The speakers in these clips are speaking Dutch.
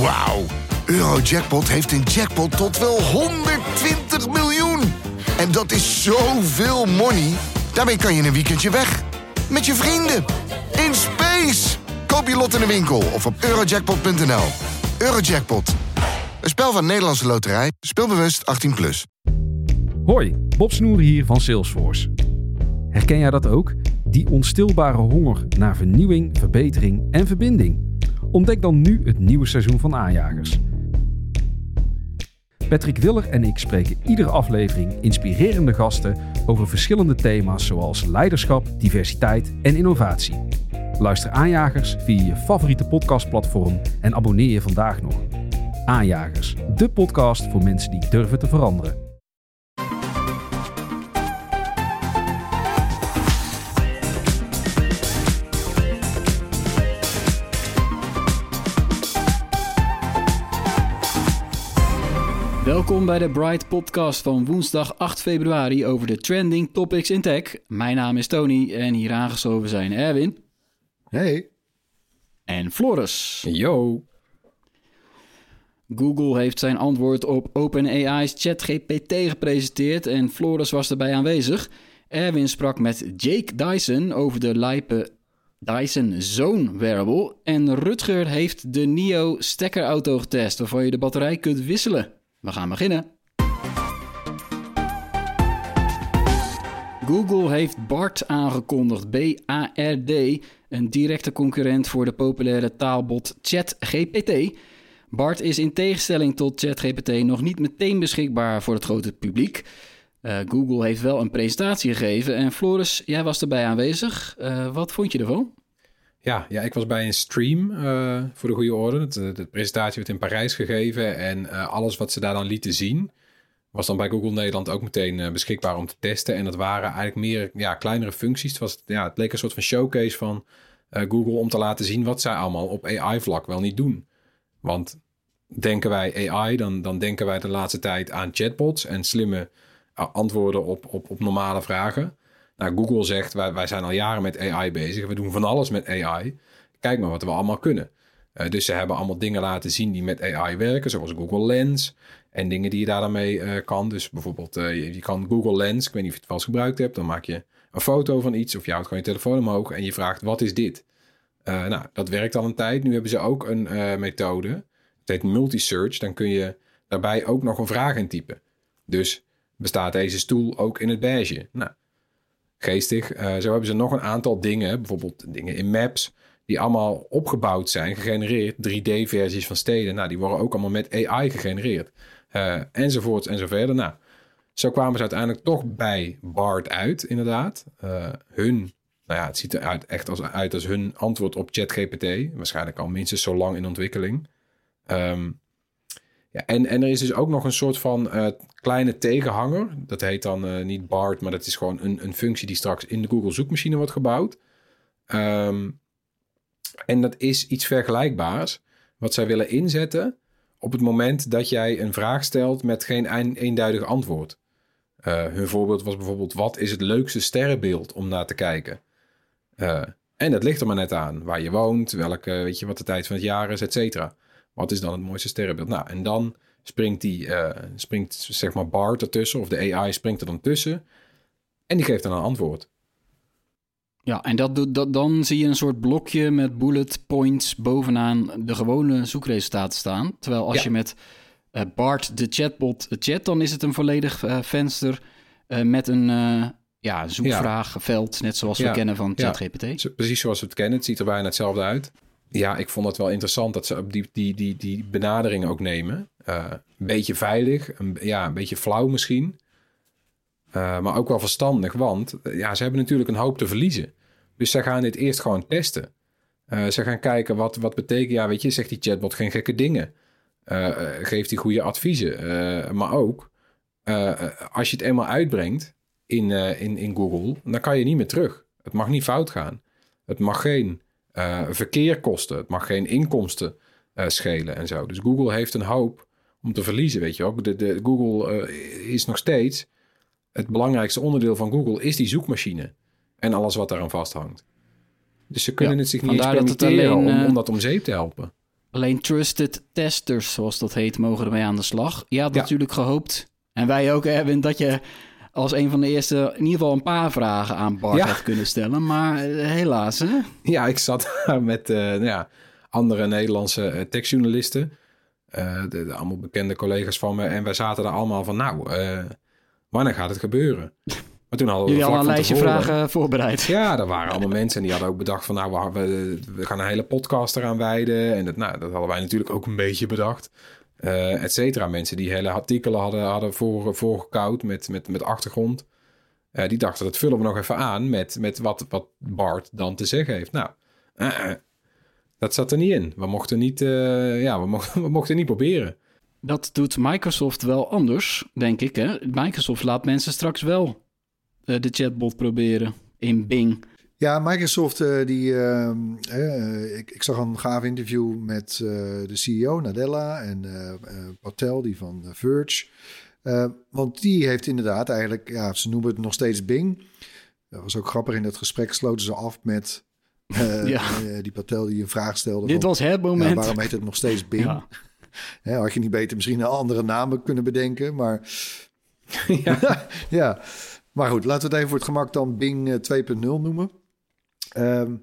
Wauw. Eurojackpot heeft een jackpot tot wel 120 miljoen. En dat is zoveel money. Daarmee kan je een weekendje weg. Met je vrienden. In space. Koop je lot in de winkel of op eurojackpot.nl. Eurojackpot. Een spel van Nederlandse Loterij. Speelbewust 18+. Plus. Hoi, Bob Snoer hier van Salesforce. Herken jij dat ook? Die onstilbare honger naar vernieuwing, verbetering en verbinding. Ontdek dan nu het nieuwe seizoen van Aanjagers. Patrick Willer en ik spreken iedere aflevering inspirerende gasten over verschillende thema's zoals leiderschap, diversiteit en innovatie. Luister Aanjagers via je favoriete podcastplatform en abonneer je vandaag nog. Aanjagers, de podcast voor mensen die durven te veranderen. Welkom bij de Bright Podcast van woensdag 8 februari over de trending topics in tech. Mijn naam is Tony en hier aangeschoven zijn Erwin. Hey. En Floris. Yo. Google heeft zijn antwoord op OpenAI's ChatGPT gepresenteerd en Floris was erbij aanwezig. Erwin sprak met Jake Dyson over de lijpe Dyson Zone wearable. En Rutger heeft de NIO stekkerauto getest waarvan je de batterij kunt wisselen. We gaan beginnen. Google heeft BART aangekondigd, B-A-R-D, een directe concurrent voor de populaire taalbot ChatGPT. BART is in tegenstelling tot ChatGPT nog niet meteen beschikbaar voor het grote publiek. Uh, Google heeft wel een presentatie gegeven en Floris, jij was erbij aanwezig. Uh, wat vond je ervan? Ja, ja, ik was bij een stream uh, voor de goede orde. De, de, presentatie werd in Parijs gegeven en uh, alles wat ze daar dan lieten zien, was dan bij Google Nederland ook meteen beschikbaar om te testen. En dat waren eigenlijk meer ja, kleinere functies. Het, was, ja, het leek een soort van showcase van Google om te laten zien wat zij allemaal op AI-vlak wel niet doen. Want denken wij AI, dan, dan denken wij de laatste tijd aan chatbots en slimme antwoorden op, op, op normale vragen. Nou, Google zegt, wij, wij zijn al jaren met AI bezig. We doen van alles met AI. Kijk maar wat we allemaal kunnen. Uh, dus ze hebben allemaal dingen laten zien die met AI werken, zoals Google Lens. En dingen die je daar dan mee uh, kan. Dus bijvoorbeeld, uh, je, kan Google Lens, ik weet niet of je het wel eens gebruikt hebt. Dan maak je een foto van iets of je houdt gewoon je telefoon omhoog en je vraagt, wat is dit? nou, dat werkt al een tijd. Nu hebben ze ook een methode. Het heet multi-search. Dan kun je daarbij ook nog een vraag intypen. Dus bestaat deze stoel ook in het beige? Nou, geestig. Uh, zo hebben ze nog een aantal dingen, bijvoorbeeld dingen in maps, die allemaal opgebouwd zijn, gegenereerd. 3D-versies van steden. Nou, die worden ook allemaal met AI gegenereerd. Uh, enzovoorts en zo. Nou, zo kwamen ze uiteindelijk toch bij BART uit, inderdaad. Uh, hun, nou ja, het ziet eruit echt als, uit als hun antwoord op ChatGPT. Waarschijnlijk al minstens zo lang in ontwikkeling. Um, ja, en, en er is dus ook nog een soort van uh, kleine tegenhanger. Dat heet dan uh, niet BART, maar dat is gewoon een, een functie die straks in de Google zoekmachine wordt gebouwd. Um, en dat is iets vergelijkbaars. Wat zij willen inzetten op het moment dat jij een vraag stelt met geen een, eenduidig antwoord. Uh, hun voorbeeld was bijvoorbeeld: wat is het leukste sterrenbeeld om naar te kijken? en dat ligt er maar net aan. Waar je woont, welke, weet je, wat de tijd van het jaar is, et cetera. Wat is dan het mooiste sterrenbeeld? Nou, en dan springt, die, uh, springt zeg maar Bart ertussen, of de AI springt er dan tussen. En die geeft dan een antwoord. Ja, en dat, dat, dan zie je een soort blokje met bullet points bovenaan de gewone zoekresultaten staan. Terwijl als je met uh, Bart de chatbot chat, dan is het een volledig uh, venster met een ja, zoekvraagveld, net zoals we kennen van ChatGPT. Ja, precies zoals we het kennen. Het ziet er bijna hetzelfde uit ja, ik vond het wel interessant dat ze die, die, die, die benadering ook nemen. Uh, een beetje veilig, een, ja, een beetje flauw misschien. Uh, maar ook wel verstandig, want ja, ze hebben natuurlijk een hoop te verliezen. Dus ze gaan dit eerst gewoon testen. Ze gaan kijken wat, wat betekent, ja, weet je, zegt die chatbot geen gekke dingen. geeft hij goede adviezen. maar ook, als je het eenmaal uitbrengt in, in, in Google, dan kan je niet meer terug. Het mag niet fout gaan. Het mag geen uh, verkeer kosten. Het mag geen inkomsten uh, schelen en zo. Dus Google heeft een hoop om te verliezen, weet je wel. De, de, Google uh, is nog steeds... Het belangrijkste onderdeel van Google is die zoekmachine. En alles wat daaraan vasthangt. Dus ze kunnen het zich niet eens permitteren alleen, om, om dat om zeep te helpen. Alleen trusted testers, zoals dat heet, mogen ermee aan de slag. Je had Ja. natuurlijk gehoopt, en wij ook, Erwin, dat je als een van de eerste in ieder geval een paar vragen aan Bart Ja. had kunnen stellen. Maar eh, helaas, hè? Ja, ik zat daar met eh, nou ja, andere Nederlandse eh, tekstjournalisten. Eh, de, de allemaal bekende collega's van me. En wij zaten daar allemaal van, nou, eh, wanneer gaat het gebeuren? Maar toen hadden we Jullie hadden een lijstje tevoren- vragen voorbereid. Ja, er waren allemaal mensen en die hadden ook bedacht van, nou, we, we, we gaan een hele podcast eraan wijden. En dat, nou, dat hadden wij natuurlijk ook een beetje bedacht. Eh et cetera. Mensen die hele artikelen hadden, hadden voor, voorgekoud met, met, met achtergrond. Eh, die dachten, dat vullen we nog even aan met, met wat, wat Bart dan te zeggen heeft. Nou, eh, dat zat er niet in. We mochten niet, ja, we mochten, we mochten niet proberen. Dat doet Microsoft wel anders, denk ik. Hè? Microsoft laat mensen straks wel de chatbot proberen in Bing. Ja, Microsoft, eh, die, ehm, eh, ik, ik zag een gaaf interview met eh, de CEO Nadella en Patel, die van Verge. Want die heeft inderdaad eigenlijk, ja, ze noemen het nog steeds Bing. Dat was ook grappig, in dat gesprek sloten ze af met Ja. die Patel die een vraag stelde. Dit van, was het ja, moment. waarom heet het nog steeds Bing? Ja. Hè, had je niet beter misschien een andere naam kunnen bedenken, maar... ja. ja, maar goed, laten we het even voor het gemak dan Bing eh, 2.0 noemen. Ehm,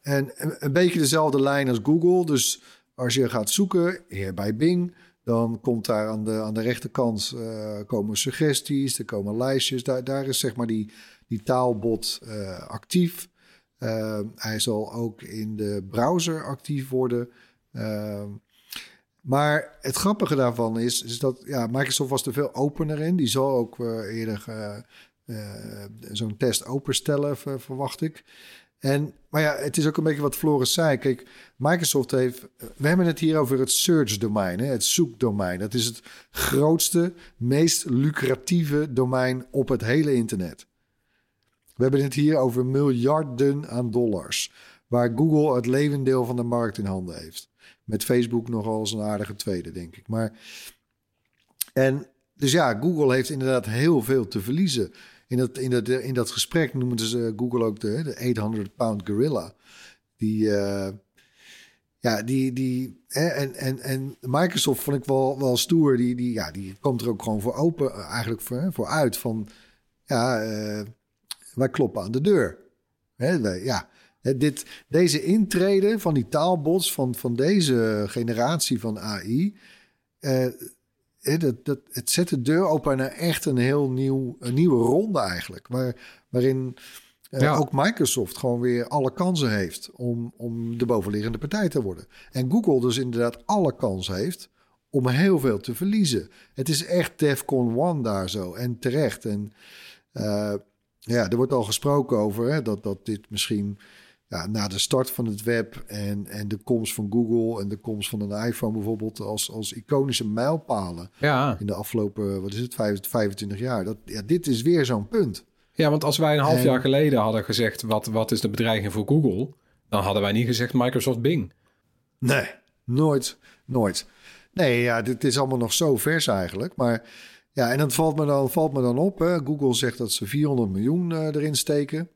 en een, beetje dezelfde lijn als Google. Dus als je gaat zoeken hier bij Bing, dan komt daar aan de, aan de rechterkant eh, komen suggesties, er komen lijstjes. Daar, daar is zeg maar die, die taalbot eh, actief. Ehm, hij zal ook in de browser actief worden. Ehm, maar het grappige daarvan is, is dat ja, Microsoft was er veel opener in. Die zal ook eh, eerder zo'n test openstellen, ver- verwacht ik. En, maar ja, het is ook een beetje wat Floris zei. Kijk, Microsoft heeft... We hebben het hier over het search domein, hè, het zoekdomein. Dat is het grootste, meest lucratieve domein op het hele internet. We hebben het hier over miljarden aan dollars. Waar Google het levendeel van de markt in handen heeft. Met Facebook nogal eens een aardige tweede, denk ik. Maar, en dus ja, Google heeft inderdaad heel veel te verliezen. In dat, in dat, in dat gesprek noemden ze Google ook de, de 800-pound gorilla. Die, eh, ja, die, die en, en, en Microsoft vond ik wel, wel stoer. Die, die, ja, die komt er ook gewoon voor open, eigenlijk voor, voor uit. Van, ja, eh, wij kloppen aan de deur. Hè, ja, dit, deze intrede van die taalbots van, van deze generatie van AI... eh, dat, dat, het zet de deur open naar echt een heel nieuw, een nieuwe ronde eigenlijk. Waar, waarin eh, Ja. ook Microsoft gewoon weer alle kansen heeft om, om de bovenliggende partij te worden. En Google dus inderdaad alle kansen heeft om heel veel te verliezen. Het is echt Defcon 1 daar zo en terecht. En eh, ja, er wordt al gesproken over hè, dat, dat dit misschien ja, na de start van het web en, en de komst van Google en de komst van een iPhone bijvoorbeeld als, als iconische mijlpalen Ja. in de afgelopen, wat is het, 25 jaar. Dat, ja, dit is weer zo'n punt. ja, want als wij een half En- jaar geleden hadden gezegd... Wat, wat is de bedreiging voor Google... dan hadden wij niet gezegd Microsoft Bing. Nee, nooit, nooit. Nee, ja, dit is allemaal nog zo vers eigenlijk. Maar ja, en dan valt me dan, valt me dan op. Hè. Google zegt dat ze 400 miljoen eh, erin steken.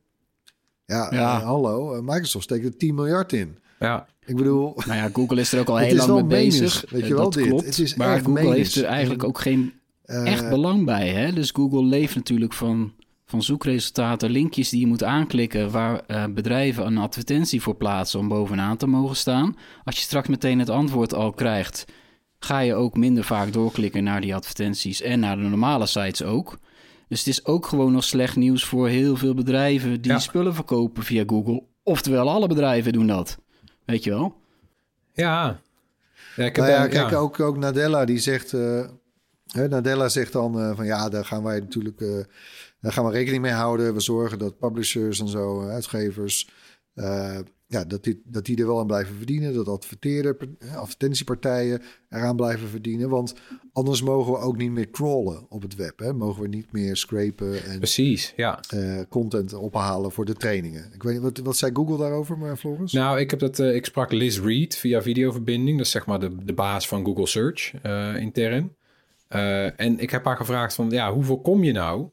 Ja, Ja. eh, hallo, eh, Microsoft steekt er 10 miljard in. Ja, Ik bedoel, Nou ja, Google is er ook al heel lang mee wel bezig. weet je Eh, wel, dat dit. klopt. Het is maar Google menens. heeft er eigenlijk En, ook geen echt belang bij. Hè? Dus Google leeft natuurlijk van, van zoekresultaten, linkjes die je moet aanklikken... waar bedrijven een advertentie voor plaatsen om bovenaan te mogen staan. Als je straks meteen het antwoord al krijgt... ga je ook minder vaak doorklikken naar die advertenties... en naar de normale sites ook. Dus het is ook gewoon nog slecht nieuws voor heel veel bedrijven... die Ja. spullen verkopen via Google. Oftewel, alle bedrijven doen dat. Weet je wel? ja. ja ik heb Nou ja, kijk, ja. Ook, ook Nadella die zegt... eh, hè, Nadella zegt dan eh, van ja, daar gaan wij natuurlijk... eh, daar gaan we rekening mee houden. We zorgen dat publishers en zo, eh, uitgevers... ja, dat, die, dat die er wel aan blijven verdienen. Dat adverteerder, eh, advertentiepartijen eraan blijven verdienen. Want anders mogen we ook niet meer crawlen op het web. Hè? Mogen we niet meer scrapen en Precies, ja. eh, content ophalen voor de trainingen. Ik weet niet, wat, wat zei Google daarover, maar Floris? Nou, ik, heb dat, eh, ik sprak Liz Reed via videoverbinding. Dat is zeg maar de, de baas van Google Search eh, intern. En ik heb haar gevraagd van, ja, hoe voorkom je nou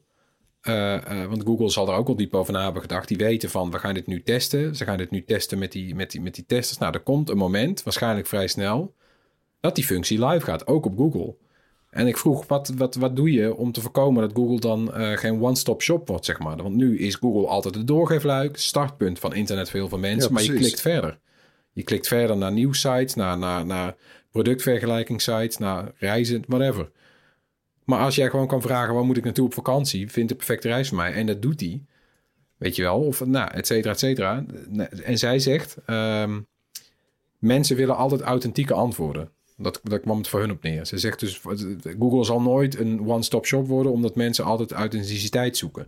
eh, eh, want Google zal er ook al diep over na hebben gedacht. Die weten van, we gaan dit nu testen. Ze gaan dit nu testen met die, met die, met die testers. Nou, er komt een moment, waarschijnlijk vrij snel, dat die functie live gaat, ook op Google. En ik vroeg, wat, wat, wat doe je om te voorkomen dat Google dan eh, geen one-stop shop wordt, zeg maar? Want nu is Google altijd de doorgeefluik, startpunt van internet voor heel veel mensen, Ja, maar je klikt verder. Je klikt verder naar nieuwsites, naar, naar, naar productvergelijkingssites, naar reizen, whatever. Maar als jij gewoon kan vragen, waar moet ik naartoe op vakantie? Vind de perfecte reis voor mij. En dat doet hij. Weet je wel? Of nou, et cetera, et cetera. En zij zegt, ehm, mensen willen altijd authentieke antwoorden. Dat, dat kwam het voor hun op neer. Ze zegt dus, Google zal nooit een one-stop shop worden... omdat mensen altijd authenticiteit zoeken.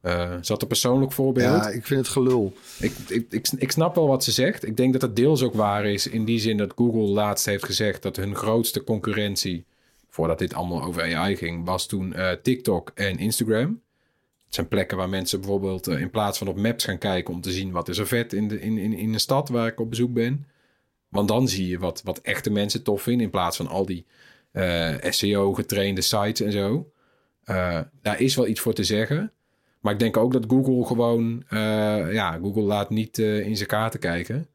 Eh ze had een persoonlijk voorbeeld. Ja, ik vind het gelul. Ik, ik, ik, ik snap wel wat ze zegt. Ik denk dat dat deels ook waar is in die zin dat Google laatst heeft gezegd dat hun grootste concurrentie, voordat dit allemaal over AI ging, was toen eh, TikTok en Instagram. Het zijn plekken waar mensen bijvoorbeeld eh, in plaats van op maps gaan kijken om te zien wat is er vet in, de, in, in, in een stad waar ik op bezoek ben. Want dan zie je wat, wat echte mensen tof vinden in plaats van al die eh, SEO-getrainde sites en zo. Daar is wel iets voor te zeggen. Maar ik denk ook dat Google gewoon... ja, Google laat niet in zijn kaarten kijken.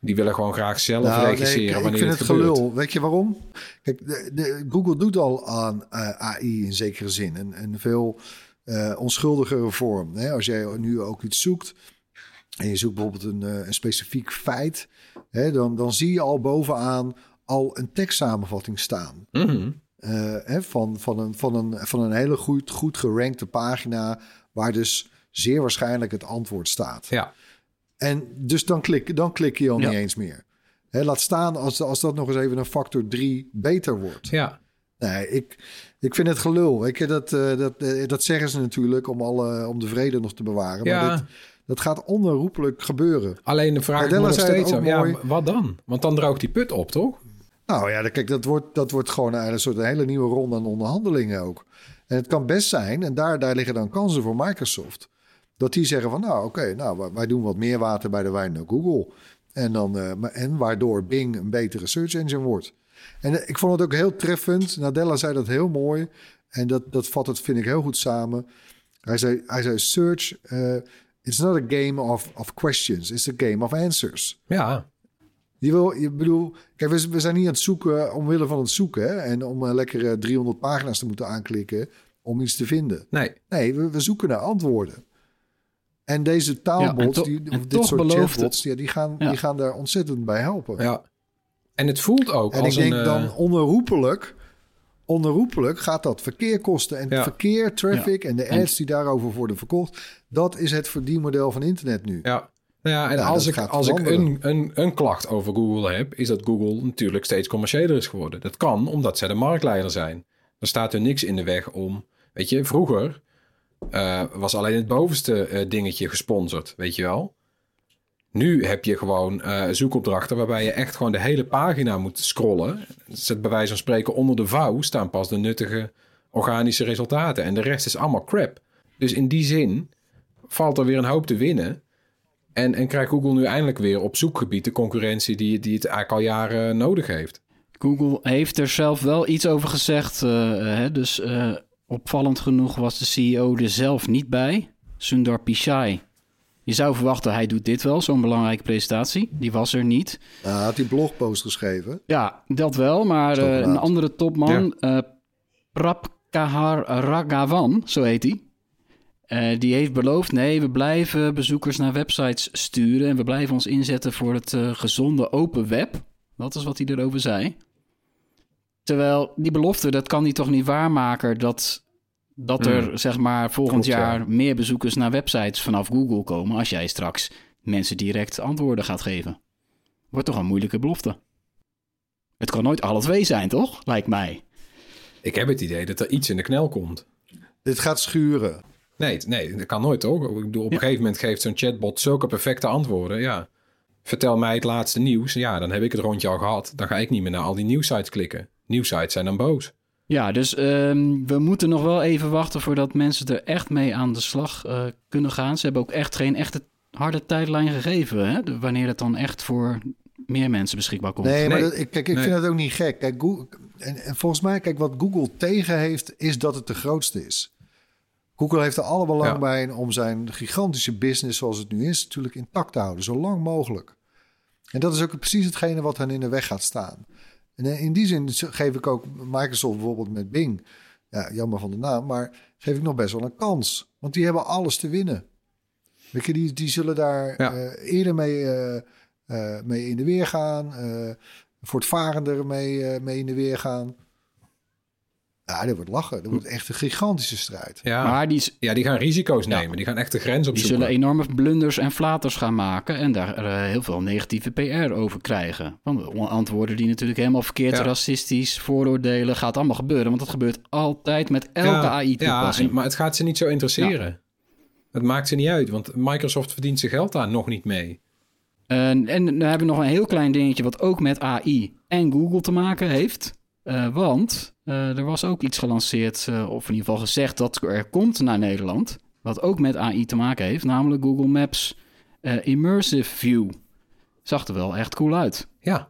Die willen gewoon graag zelf Nou, nee, regisseren ik- ik wanneer vind het, gelul. Weet je waarom? Kijk, de, de- Google doet al aan eh, AI in zekere zin. Een, een veel eh, onschuldigere vorm. Hè? Als jij nu ook iets zoekt en je zoekt bijvoorbeeld een, eh, een specifiek feit, hè, dan, dan zie je al bovenaan al een tekstsamenvatting staan. Mhm. Hè, van, van, een, van, een, van een hele goed, goed gerankte pagina, waar dus zeer waarschijnlijk het antwoord staat. Ja, En dus dan klik, dan klik je al Ja. niet eens meer. Hè, laat staan als, als dat nog eens even een factor 3 beter wordt. ja. Nee, ik, ik vind het gelul. Je, dat, eh, dat, eh, dat zeggen ze natuurlijk om, alle, om de vrede nog te bewaren. Ja. Maar dit, dat gaat onherroepelijk gebeuren. Alleen de vraag is nog steeds... ook Ja, wat dan? Want dan droogt die put op, toch? Nou ja, kijk, dat wordt, dat wordt gewoon een soort een hele nieuwe ronde aan onderhandelingen ook. En het kan best zijn, en daar, daar liggen dan kansen voor Microsoft, dat die zeggen van nou oké, nou wij- doen wat meer water bij de wijn dan Google. En, dan, eh, en waardoor Bing een betere search engine wordt. En eh, ik vond het ook heel treffend. Nadella zei dat heel mooi. En dat, dat vat het, vind ik, heel goed samen. Hij zei, hij zei search, eh, it's not a game of, of questions, it's a game of answers. Ja, Je wil, je bedoel, kijk, we, we zijn niet aan het zoeken omwille van het zoeken. Hè? En om lekker eh, 300 pagina's te moeten aanklikken om iets te vinden. nee. Nee, we, we zoeken naar antwoorden. En deze taalbots, Ja, en to- die, en dit soort chatbots, ja, die, gaan, Ja. die gaan daar ontzettend bij helpen. Ja. En het voelt ook en ik denk een... eh, dan onherroepelijk, onherroepelijk gaat dat verkeer kosten. En Ja. verkeer, traffic en de En- ads die daarover worden verkocht, dat is het verdienmodel van internet nu. Ja. Nou ja, en Ja, als ik, als ik een, een, een klacht over Google heb, is dat Google natuurlijk steeds commerciëler is geworden. Dat kan omdat zij de marktleider zijn. Er staat er niks in de weg om. Weet je, vroeger eh, was alleen het bovenste eh, dingetje gesponsord, weet je wel. Nu heb je gewoon eh, zoekopdrachten waarbij je echt gewoon de hele pagina moet scrollen. Zet bij wijze van spreken onder de vouw staan pas de nuttige organische resultaten. En de rest is allemaal crap. Dus in die zin valt er weer een hoop te winnen. En, en krijgt Google nu eindelijk weer op zoekgebied de concurrentie die, die het eigenlijk al jaren nodig heeft. Google heeft er zelf wel iets over gezegd. hè, dus opvallend genoeg was de CEO er zelf niet bij. Sundar Pichai. Je zou verwachten, hij doet dit wel, zo'n belangrijke presentatie. Die was er niet. Hij had die blogpost geschreven. Ja, dat wel, maar eh, een andere topman, eh Prabhakar Raghavan, zo heet hij. eh, die heeft beloofd, nee, we blijven bezoekers naar websites sturen... en we blijven ons inzetten voor het gezonde open web. Dat is wat hij erover zei. Terwijl die belofte, dat kan hij toch niet waarmaken... dat, dat er, Hmm. zeg maar, volgend Klopt, ja. jaar meer bezoekers naar websites vanaf Google komen... als jij straks mensen direct antwoorden gaat geven. Wordt toch een moeilijke belofte. Het kan nooit alle twee zijn, toch? Lijkt mij. Ik heb het idee dat er iets in de knel komt. Dit gaat schuren. Nee, nee dat kan nooit toch? Ik bedoel, op een gegeven moment geeft zo'n chatbot zulke perfecte antwoorden. Ja. Vertel mij het laatste nieuws. Ja, dan heb ik het rondje al gehad. Dan ga ik niet meer naar al die nieuwsites klikken. Nieuwsites zijn dan boos. Ja, dus ehm, we moeten nog wel even wachten voordat mensen er echt mee aan de slag eh, kunnen gaan. Ze hebben ook echt geen echte harde tijdlijn gegeven, hè? De- wanneer het dan echt voor meer mensen beschikbaar komt. Nee, maar dat, ik, kijk, ik Nee. vind het ook niet gek. Kijk, Google, en, en volgens mij, kijk, wat Google tegen heeft, is dat het de grootste is. Google heeft er alle belang Ja. bij om zijn gigantische business zoals het nu is, natuurlijk intact te houden, zo lang mogelijk. En dat is ook precies hetgene wat hen in de weg gaat staan. En eh, in die zin geef ik ook Microsoft bijvoorbeeld met Bing, ja, jammer van de naam, maar geef ik nog best wel een kans. Want die hebben alles te winnen. Weet je, die, die zullen daar Ja. eh, eerder mee, eh, mee in de weer gaan, voortvarender mee, mee in de weer gaan. Ja, dat wordt lachen. Dat wordt echt een gigantische strijd. Ja, Maar die, ja die gaan risico's Ja. nemen. Die gaan echt de grens die opzoeken. zullen enorme blunders en flaters gaan maken en daar eh, heel veel negatieve PR over krijgen. Want antwoorden die natuurlijk helemaal verkeerd, Ja. racistisch, vooroordelen, gaat allemaal gebeuren. Want dat gebeurt altijd met elke Ja, AI-toepassing. Ja, maar het gaat ze niet zo interesseren. Het maakt ze niet uit, want Microsoft verdient zijn geld daar nog niet mee. En, en dan hebben we nog een heel klein dingetje wat ook met AI en Google te maken heeft. Eh, want eh, er was ook iets gelanceerd, eh, of in ieder geval gezegd dat er komt naar Nederland. Wat ook met AI te maken heeft, namelijk Google Maps eh, Immersive View. Zag er wel echt cool uit. Ja,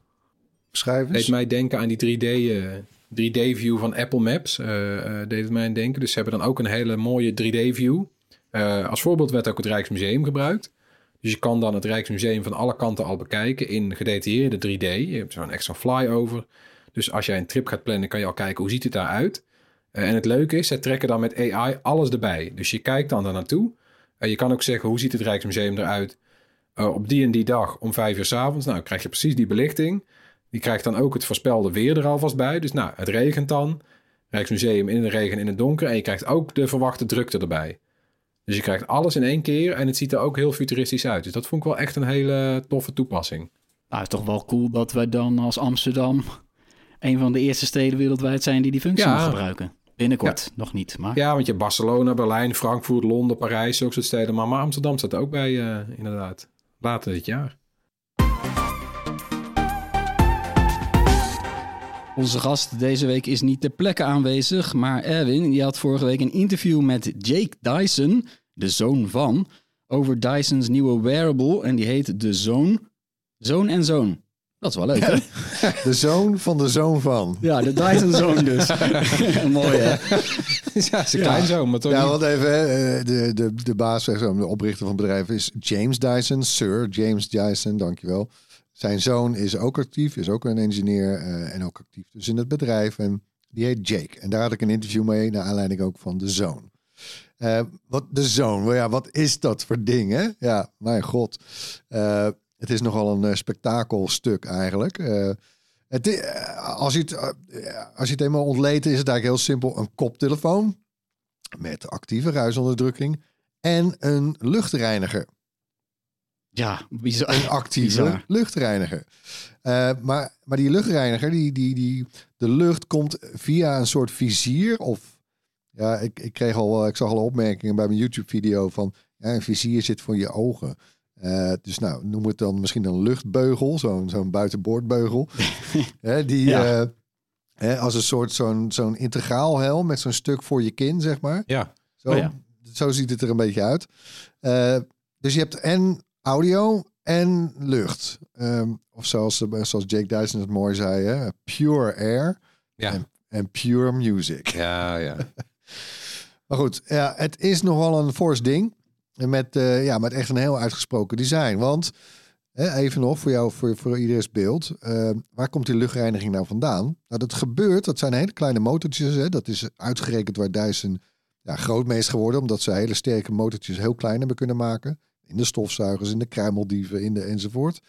Schrijf eens. deed mij denken aan die 3D, eh, 3D-view van Apple Maps. eh, eh, deed het mij aan denken. Dus ze hebben dan ook een hele mooie 3D-view. Eh, als voorbeeld werd ook het Rijksmuseum gebruikt. Dus je kan dan het Rijksmuseum van alle kanten al bekijken in gedetailleerde 3D. Je hebt zo'n extra flyover. Dus als jij een trip gaat plannen, kan je al kijken hoe ziet het daaruit. Eh, en het leuke is, zij trekken dan met AI alles erbij. Dus je kijkt dan daar naartoe. En je kan ook zeggen, hoe ziet het Rijksmuseum eruit eh, op die en die dag om vijf uur 's avonds. Nou, krijg je precies die belichting. Die krijgt dan ook het voorspelde weer er alvast bij. Dus nou, het regent dan. Rijksmuseum in de regen in het donker. En je krijgt ook de verwachte drukte erbij. Dus je krijgt alles in één keer. En het ziet er ook heel futuristisch uit. Dus dat vond ik wel echt een hele toffe toepassing. Nou, het is toch wel cool dat wij dan als Amsterdam een van de eerste steden wereldwijd zijn die die functie Ja. mag gebruiken. Binnenkort, nog niet, maar... Ja, want je hebt Barcelona, Berlijn, Frankfurt, Londen, Parijs, zulke soort steden. Maar, maar Amsterdam staat er ook bij, eh, inderdaad. Later dit jaar. Onze gast deze week is niet ter plekke aanwezig, maar Erwin die had vorige week een interview met Jake Dyson, de zoon van, over Dyson's nieuwe wearable en die heet de Zoon. Zoon en Zoon. Dat is wel leuk, hè? De zoon van de zoon van. Ja, de Dyson Zoon dus. Mooi, hè? ja, ze klein zo, maar toch Ja, niet. want even, hè, eh, de, de, de baas, de oprichter van het bedrijf is James Dyson, Sir James Dyson, dankjewel. Zijn zoon is ook actief, is ook een engineer eh, en ook actief dus in het bedrijf. En die heet Jake. En daar had ik een interview mee, naar aanleiding ook van de zoon. Eh, wat de zoon, wel ja, wat is dat voor ding, hè? Ja, mijn god. Eh, het is nogal een eh, spektakelstuk eigenlijk. Eh, het, eh, als, je het, als je het eenmaal ontleed, is het eigenlijk heel simpel. Een koptelefoon met actieve ruisonderdrukking en een luchtreiniger. Ja, bizar. Een actieve Bizar. luchtreiniger. Maar, maar die luchtreiniger, die, die, die, de lucht komt via een soort vizier of... Ja, ik, ik kreeg al, ik zag al opmerkingen bij mijn YouTube-video van... Ja, een vizier zit voor je ogen. Eh, dus nou, noem het dan misschien een luchtbeugel, zo'n zo'n buitenboordbeugel. Hè, die Ja. eh, hè, als een soort zo'n zo'n integraal helm met zo'n stuk voor je kin, zeg maar. Ja, Zo, Oh ja. zo ziet het er een beetje uit. Eh, dus je hebt en audio en lucht. Ehm, of zoals, zoals Jake Dyson het mooi zei, hè? pure air ja, en, en pure music. ja, ja. Maar goed, ja, het is nogal een fors ding. Met, eh, ja, met echt een heel uitgesproken design. Want, hè, even nog voor jou, voor, voor iedereen's beeld. eh, waar komt die luchtreiniging nou vandaan? Nou, dat gebeurt, dat zijn hele kleine motortjes. Hè? Dat is uitgerekend waar Dyson ja, groot mee is geworden. Omdat ze hele sterke motortjes heel klein hebben kunnen maken. In de stofzuigers, in de kruimeldieven, in de, enzovoort.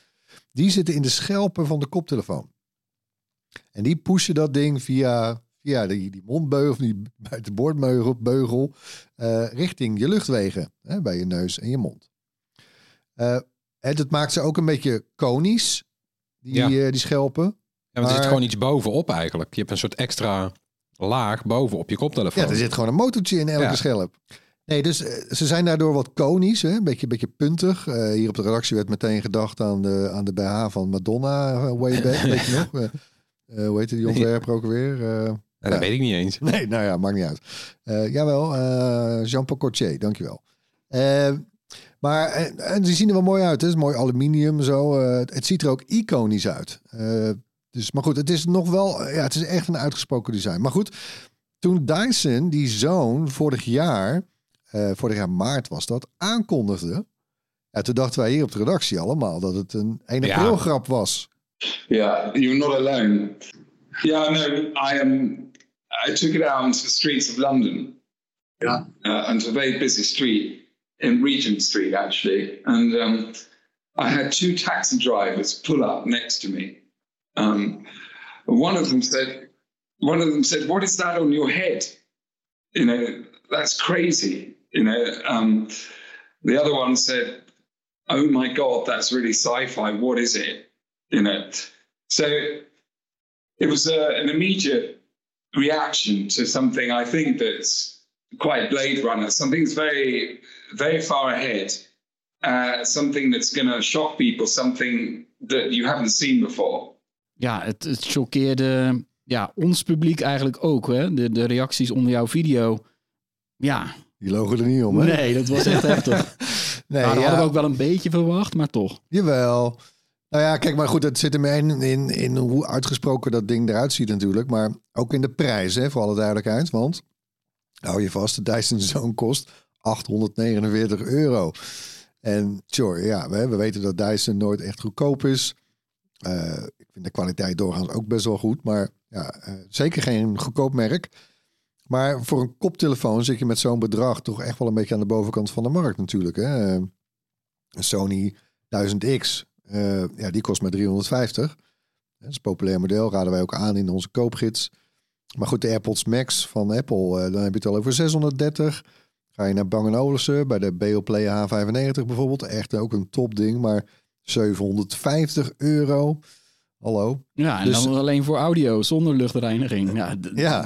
Die zitten in de schelpen van de koptelefoon. En die pushen dat ding via, via die, die mondbeugel, die buitenboordbeugel beugel, eh, richting je luchtwegen. Hè, bij je neus en je mond. Eh, en dat maakt ze ook een beetje konisch, die, Ja. eh, die schelpen. Ja, want er zit Maar- gewoon iets bovenop eigenlijk. Je hebt een soort extra laag bovenop je koptelefoon. Ja, er zit gewoon een motortje in elke Ja. schelp. Nee, dus eh, ze zijn daardoor wat konisch, hè? Een, beetje, beetje puntig. Eh, hier op de redactie werd meteen gedacht aan de, aan de BH van Madonna, eh, way back, weet je nog? Eh, eh, hoe heette die ontwerper ook weer? Ja, dat Ja. weet ik niet eens. Nee, nou ja, maakt niet uit. Eh, jawel, eh, Jean-Paul Cortier, dankjewel. Eh maar en, en die zien er wel mooi uit. hè. Het is mooi aluminium zo. eh, het, ziet er ook iconisch uit. Eh, dus, maar goed, het is nog wel... Ja, het is echt een uitgesproken design. Maar goed, toen Dyson, die zoon, vorig jaar eh, vorig jaar maart was dat, aankondigde. Ja, toen dachten wij hier op de redactie allemaal dat het een 1 Ja. april grap was. Yeah, you're not alone. Yeah, no, I Um, I took it out onto the streets of London. Yeah, uh, onto a very busy street in Regent Street, actually, and um, I had two taxi drivers pull up next to me. Um, one of them said, "One of them said, what is that on your head? You know, that's crazy. You know." Um, the other one said, "Oh my God, that's really sci-fi. What is it?" you know. So it was uh, an immediate reaction to something I think that's quite Blade Runner, something that's very, very far ahead, uh, something that's going to shock people, something that you haven't seen before. Ja, het, het choqueerde ja, ons publiek eigenlijk ook. Hè? De, de reacties onder jouw video. Ja, Die logen er niet om, hè? nee, dat was echt heftig. Nee, Nou, dat ja, hadden we ook wel een beetje verwacht, maar toch. Jawel. Nou ja, kijk, maar goed, het zit hem in, in, in hoe uitgesproken dat ding eruit ziet natuurlijk. Maar ook in de prijs, hè, voor alle duidelijkheid. Want, hou je vast, de Dyson Zone kost 849 euro. En sure, ja, we, we weten dat Dyson nooit echt goedkoop is. Eh, ik vind de kwaliteit doorgaans ook best wel goed. Maar ja, eh, zeker geen goedkoop merk. Maar voor een koptelefoon zit je met zo'n bedrag toch echt wel een beetje aan de bovenkant van de markt natuurlijk. Hè? Een Sony 1000X, eh, ja, die kost maar 350. Dat is een populair model, raden wij ook aan in onze koopgids. Maar goed, de AirPods Max van Apple, eh, dan heb je het al over 630. Ga je naar Bang Olufsen bij de Beoplay H95 bijvoorbeeld. Echt ook een topding, maar 750 euro. Hallo. Ja, en Dus- dan alleen voor audio, zonder luchtreiniging. Ja.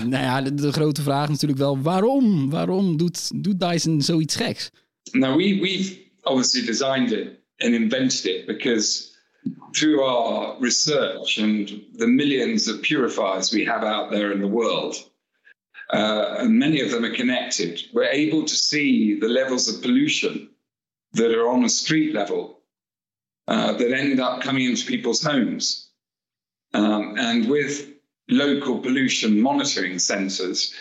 Nou ja, de, de grote vraag natuurlijk wel, waarom? Waarom doet, doet Dyson zoiets geks? Now we we've obviously designed it and invented it because through our research and the millions of purifiers we have out there in the world, uh, and many of them are connected, we're able to see the levels of pollution that are on a street level uh, that end up coming into people's homes. Um, and with local pollution monitoring sensors,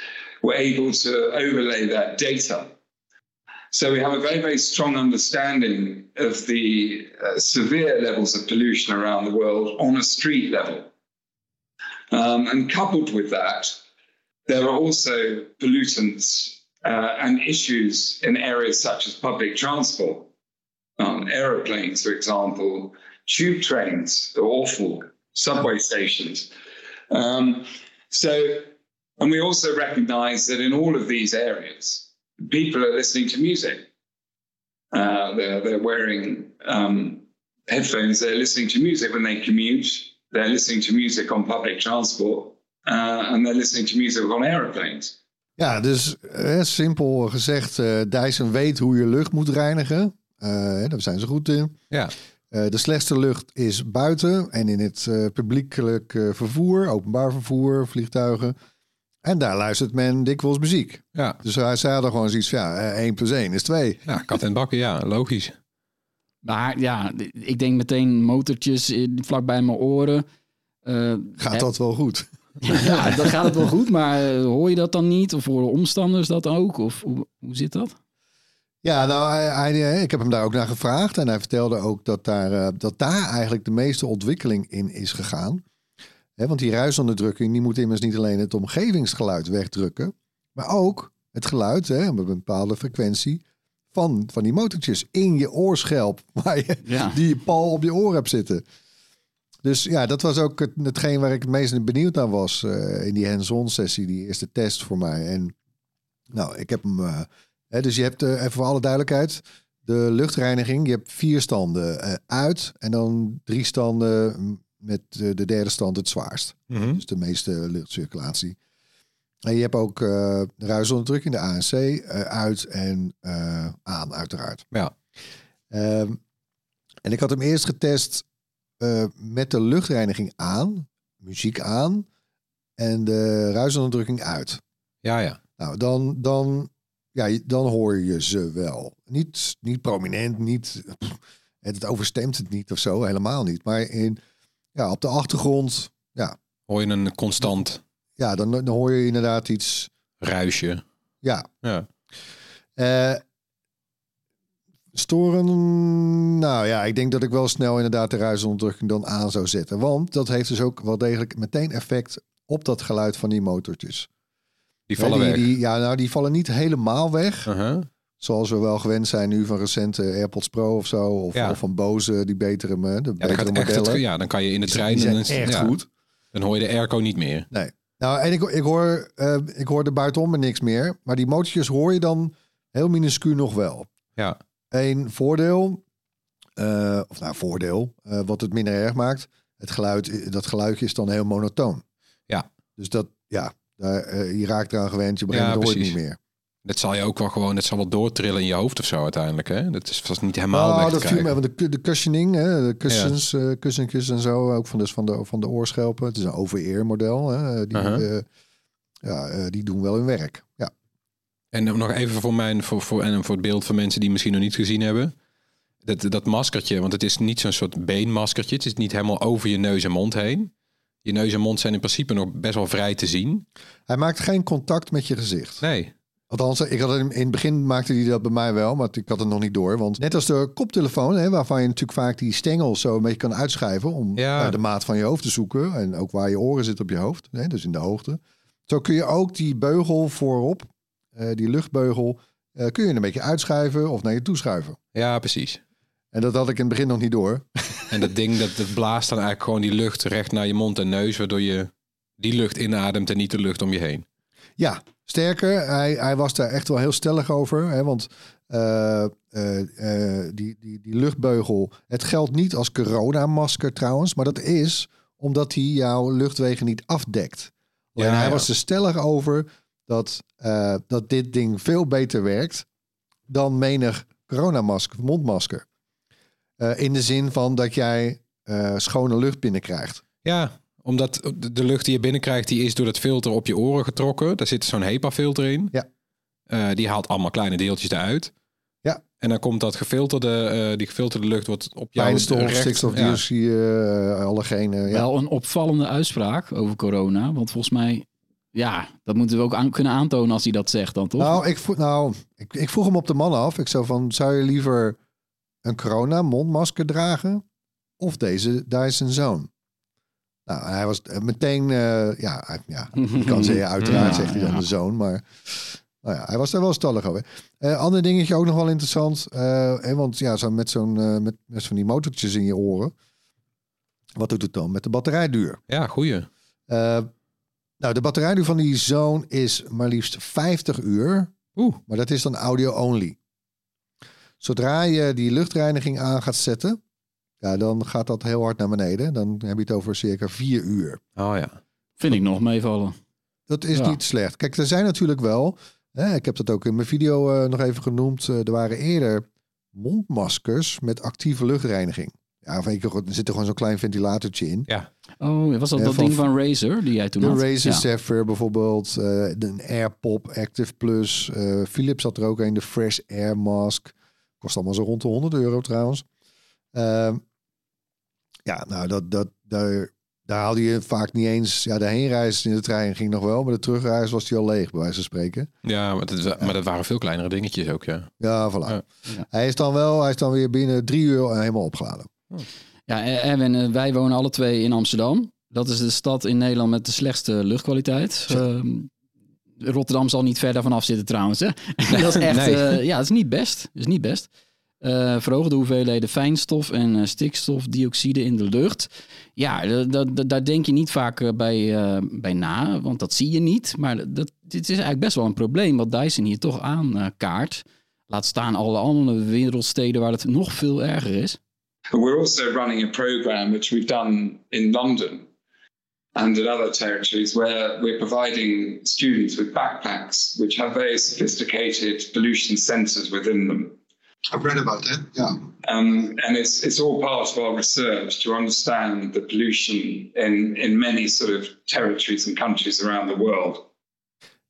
we're able to overlay that data. So we have a very, very strong understanding of the uh, severe levels of pollution around the world on a street level. Um, and coupled with that, there are also pollutants uh, and issues in areas such as public transport. Um, aeroplanes, for example, tube trains are awful, subway stations. Um, so, and we also recognize that in all of these areas, people are listening to music. Uh, they're, they're wearing um, headphones, they're listening to music when they commute, they're listening to music on public transport, uh, and they're listening to music on aeroplanes. Ja, dus eh, simpel gezegd, eh, Dyson weet hoe je lucht moet reinigen. Eh, daar zijn ze goed in. Ja. Eh, de slechtste lucht is buiten en in het eh, publiekelijk eh, vervoer, openbaar vervoer, vliegtuigen. En daar luistert men dikwijls muziek. Ja. Dus hij zei hadden gewoon zoiets van, ja, eh, 1 plus 1 is 2. ja, kat en bakken, ja, logisch. Maar ja, ik denk meteen motortjes in- vlak bij mijn oren. Eh, Gaat hè, dat wel goed? Ja, dan gaat het wel goed, maar eh, hoor je dat dan niet? Of horen omstanders dat ook? Of hoe, hoe zit dat? Ja, nou, hij, hij- ik heb hem daar ook naar gevraagd. En hij vertelde ook dat daar, eh, dat daar eigenlijk de meeste ontwikkeling in is gegaan. Want die ruisonderdrukking die moet immers niet alleen het omgevingsgeluid wegdrukken, maar ook het geluid hè, op een bepaalde frequentie van, van die motortjes in je oorschelp, waar je, Ja. die je pal op je oor hebt zitten. Dus ja, dat was ook het, hetgeen waar ik het meest benieuwd naar was eh, in die hands-on sessie, die eerste test voor mij. En nou, ik heb hem. eh, hè, dus je hebt eh, even voor alle duidelijkheid. De luchtreiniging, je hebt vier standen uit en dan drie standen met de derde stand het zwaarst. Dus de meeste luchtcirculatie. En je hebt ook eh de ruisonderdrukking, de ANC, eh, uit en eh, aan, uiteraard. Ja. Ehm, en ik had hem eerst getest met de luchtreiniging aan, muziek aan en de ruisonderdrukking uit. Ja, ja. Nou, dan, dan, ja, dan hoor je ze wel. Niet, niet prominent, niet, pff, het overstemt het niet of zo, helemaal niet. Maar in, ja, op de achtergrond, ja, Hoor je een constant ja dan, dan hoor je inderdaad iets, ruisje. ja. Ja. Eh, storen, nou ja, ik denk dat ik wel snel inderdaad de ruisonderdrukking dan aan zou zetten. Want dat heeft dus ook wel degelijk meteen effect op dat geluid van die motortjes. Die vallen die, weg. Die, ja, nou, die vallen niet helemaal weg. Uh-huh. Zoals we wel gewend zijn nu van recente AirPods Pro of zo. Of, Ja. of van Bose, die betere, de Ja, betere het, modellen. ja, dan kan je in de Die trein... zijn en echt goed. Dan hoor je de airco niet meer. Nee. Nou, en ik, ik, hoor, eh, ik hoor er buitenom maar niks meer. Maar die motortjes hoor je dan heel minuscuul nog wel. Ja. Een voordeel, eh, of nou voordeel, eh, wat het minder erg maakt. Het geluid, dat geluidje is dan heel monotoon. Ja. Dus dat, ja, daar, je raakt eraan gewend. Je begint Ja, het niet meer. Dat zal je ook wel gewoon... Dat zal wel doortrillen in je hoofd of zo uiteindelijk. Hè? Dat is vast niet helemaal weg Nou, te dat viel me, want de, de cushioning, hè, de kussens, eh kussentjes en zo, ook van, dus van, de, van de oorschelpen. Het is een over-ear model. Hè, die, Uh-huh. eh, ja, eh, die doen wel hun werk. Ja. En nog even voor, mijn, voor, voor, en voor het beeld van mensen die misschien nog niet gezien hebben. Dat, dat maskertje, want het is niet zo'n soort beenmaskertje. Het is niet helemaal over je neus en mond heen. Je neus en mond zijn in principe nog best wel vrij te zien. Hij maakt geen contact met je gezicht. Nee. Althans, ik had in het begin maakte hij dat bij mij wel, maar ik had het nog niet door. Want net als de koptelefoon, hè, waarvan je natuurlijk vaak die stengel zo een beetje kan uitschuiven om Ja. eh, de maat van je hoofd te zoeken. En ook waar je oren zitten op je hoofd, hè, dus in de hoogte. Zo kun je ook die beugel voorop, eh, die luchtbeugel, eh, kun je een beetje uitschuiven of naar je toe schuiven. Ja, precies. En dat had ik in het begin nog niet door. En dat ding, dat, dat blaast dan eigenlijk gewoon die lucht recht naar je mond en neus. Waardoor je die lucht inademt en niet de lucht om je heen. Ja, sterker, hij, hij was daar echt wel heel stellig over. Hè, want eh, eh, eh, die, die, die luchtbeugel, het geldt niet als coronamasker trouwens, maar dat is omdat hij jouw luchtwegen niet afdekt. Ja, hij ja. was er stellig over dat, dat dit ding veel beter werkt dan menig coronamasker, mondmasker. In de zin van dat jij schone lucht binnenkrijgt. Ja, omdat de- lucht die je binnenkrijgt, die is door het filter op je oren getrokken. Daar zit zo'n HEPA-filter in. Ja. Eh, die haalt allemaal kleine deeltjes eruit. Ja. En dan komt dat gefilterde, eh, die gefilterde lucht wordt op jouw Fijnstof, stikstofdioxide, eh, allergenen. Ja. Wel een opvallende uitspraak over corona. Want volgens mij, ja, dat moeten we ook aan, kunnen aantonen als hij dat zegt dan, toch? Nou, ik vroeg, nou ik, ik vroeg hem op de man af. Ik zou van, zou je liever een corona mondmasker dragen of deze Dyson Zone? Nou, hij was eh, meteen, eh, ja, ja, ik kan zeggen, uiteraard Ja, zegt hij dan ja. de zoon, maar nou ja, hij was daar wel stallig over. Eh ander dingetje ook nog wel interessant, eh, hè, want ja, zo met zo'n met, met van die motortjes in je oren. Wat doet het dan met de batterijduur? Ja, goeie. Nou, de batterijduur van die Zone is maar liefst 50 uur. Oeh. Maar dat is dan audio only. Zodra je die luchtreiniging aan gaat zetten, ja, dan gaat dat heel hard naar beneden. Dan heb je het over circa vier uur. Oh ja. Vind ik nog meevallen. Dat is Ja. niet slecht. Kijk, er zijn natuurlijk wel, hè, ik heb dat ook in mijn video eh, nog even genoemd, eh, er waren eerder mondmaskers met actieve luchtreiniging. Ja, van, er zit er gewoon zo'n klein ventilatortje in. Oh, was dat Ja, dat van- ding van Razer die jij toen De had? Razer Ja. Bijvoorbeeld, eh, de AirPop Active Plus. eh, Philips had er ook een, de Fresh Air Mask. Kost allemaal zo rond de 100 euro trouwens. Ja, nou, dat, dat, daar, daar haalde je vaak niet eens... Ja, de heenreis in de trein ging nog wel, maar de terugreis was die al leeg, bij wijze van spreken. Ja, maar dat, maar dat waren veel kleinere dingetjes ook, ja. Ja, voilà. Ja. Ja. Hij is dan wel, hij is dan weer binnen drie uur helemaal opgeladen. Ja, eh, Erwin, eh, wij wonen alle twee in Amsterdam. Dat is de stad in Nederland met de slechtste luchtkwaliteit. Ehm, Rotterdam zal niet ver daarvan af zitten trouwens. Hè? dat is echt, Nee. eh, ja, dat is niet best. Dat is niet best. Eh verhoogde hoeveelheden fijnstof en eh, stikstofdioxide in de lucht. Ja, da- da- da- daar denk je niet vaak eh, bij, eh, bij na, want dat zie je niet. Maar dat, dit is eigenlijk best wel een probleem wat Dyson hier toch aankaart. Laat staan alle andere wereldsteden waar het nog veel erger is. We're also running a program which we've done in London and in other territories where we're providing students with backpacks which have very sophisticated pollution sensors within them. I've read about that, ja. Um, and it's, it's all part of our research to understand the pollution in, in many sort of territories and countries around the world.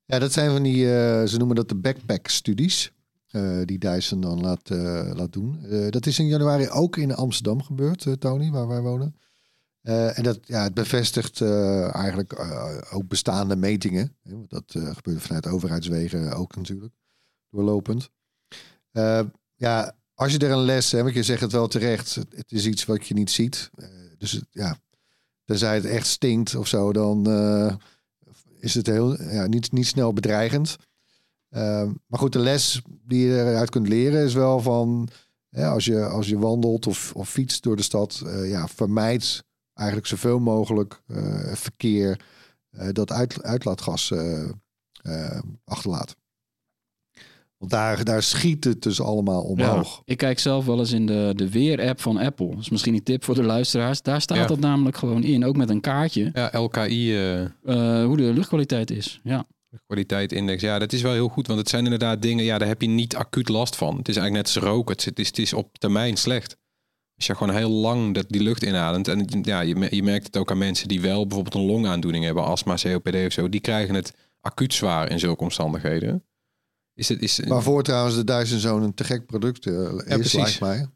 Ja, dat zijn van die, eh, ze noemen dat de backpack-studies. eh, die Dyson dan laat, eh, laat doen. Eh, dat is in januari ook in Amsterdam gebeurd, Tony, waar wij wonen. Eh, en dat, ja, het bevestigt eh, eigenlijk eh, ook bestaande metingen. Hè, want dat eh, gebeurt vanuit overheidswegen ook natuurlijk. doorlopend. Ja, als je er een les hebt, want je zegt het wel terecht, het, is iets wat je niet ziet. Eh, dus ja, tenzij het echt stinkt of zo, dan eh, is het heel, ja, niet, niet snel bedreigend. Eh, maar goed, de les die je eruit kunt leren is wel van, als, je, als je wandelt of, of fietst door de stad, eh, ja, vermijd eigenlijk zoveel mogelijk verkeer dat uit, uitlaatgas achterlaat. Want daar, daar schiet het dus allemaal omhoog. Ik kijk zelf wel eens in de, de weer-app van Apple. Dat is misschien een tip voor de luisteraars. Daar staat Ja. dat namelijk gewoon in, ook met een kaartje, Ja, LKI eh, eh, hoe de luchtkwaliteit is. Ja. kwaliteitindex. Ja, dat is wel heel goed. Want het zijn inderdaad dingen, ja, daar heb je niet acuut last van. Het is eigenlijk net als roken. Het is, het is, op termijn slecht. Als je gewoon heel lang dat, die lucht inademt. En ja, je, je merkt het ook aan mensen die wel bijvoorbeeld een longaandoening hebben, astma, COPD of zo. Die krijgen het acuut zwaar in zulke omstandigheden. Is het, is, Waarvoor trouwens de Dyson te gek product eh, is, precies. lijkt mij.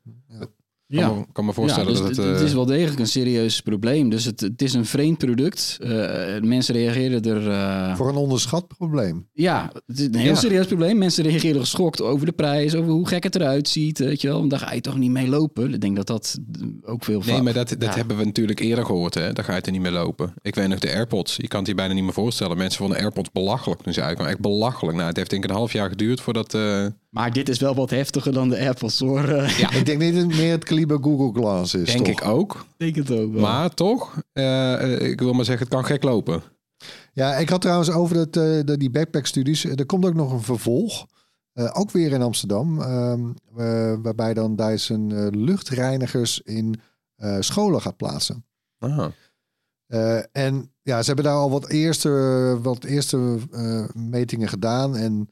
Kan, me, kan me voorstellen dus dat het... het, het eh, is wel degelijk een serieus probleem. Dus het, het is een vreemd product. Eh, mensen reageren er... eh, Voor een onderschat probleem. Ja, het is een heel Ja. serieus probleem. Mensen reageren geschokt over de prijs, over hoe gek het eruit ziet. Weet je wel, want daar ga je toch niet mee lopen. Ik denk dat dat ook veel Nee, maar dat, dat Ja. hebben we natuurlijk eerder gehoord. Hè? Daar ga je er niet meer lopen. Ik weet nog de AirPods. Je kan het je bijna niet meer voorstellen. Mensen vonden AirPods belachelijk toen ze uitkwamen. Echt belachelijk. Nou, het heeft denk ik een half jaar geduurd voordat... eh, Maar dit is wel wat heftiger dan de Apples hoor. Eh, Ik denk niet dat het meer het kaliber Google Glass is. denk toch? ik ook. Denk het ook wel. Maar toch, eh, eh, ik wil maar zeggen, het kan gek lopen. Ja, ik had trouwens over het, eh, de, die backpack-studies. Er komt ook nog een vervolg. Eh, ook weer in Amsterdam. ehm, eh, waarbij dan Dyson eh, luchtreinigers in eh, scholen gaat plaatsen. Ah. Eh, en ja, ze hebben daar al wat eerste, wat eerste eh, metingen gedaan. En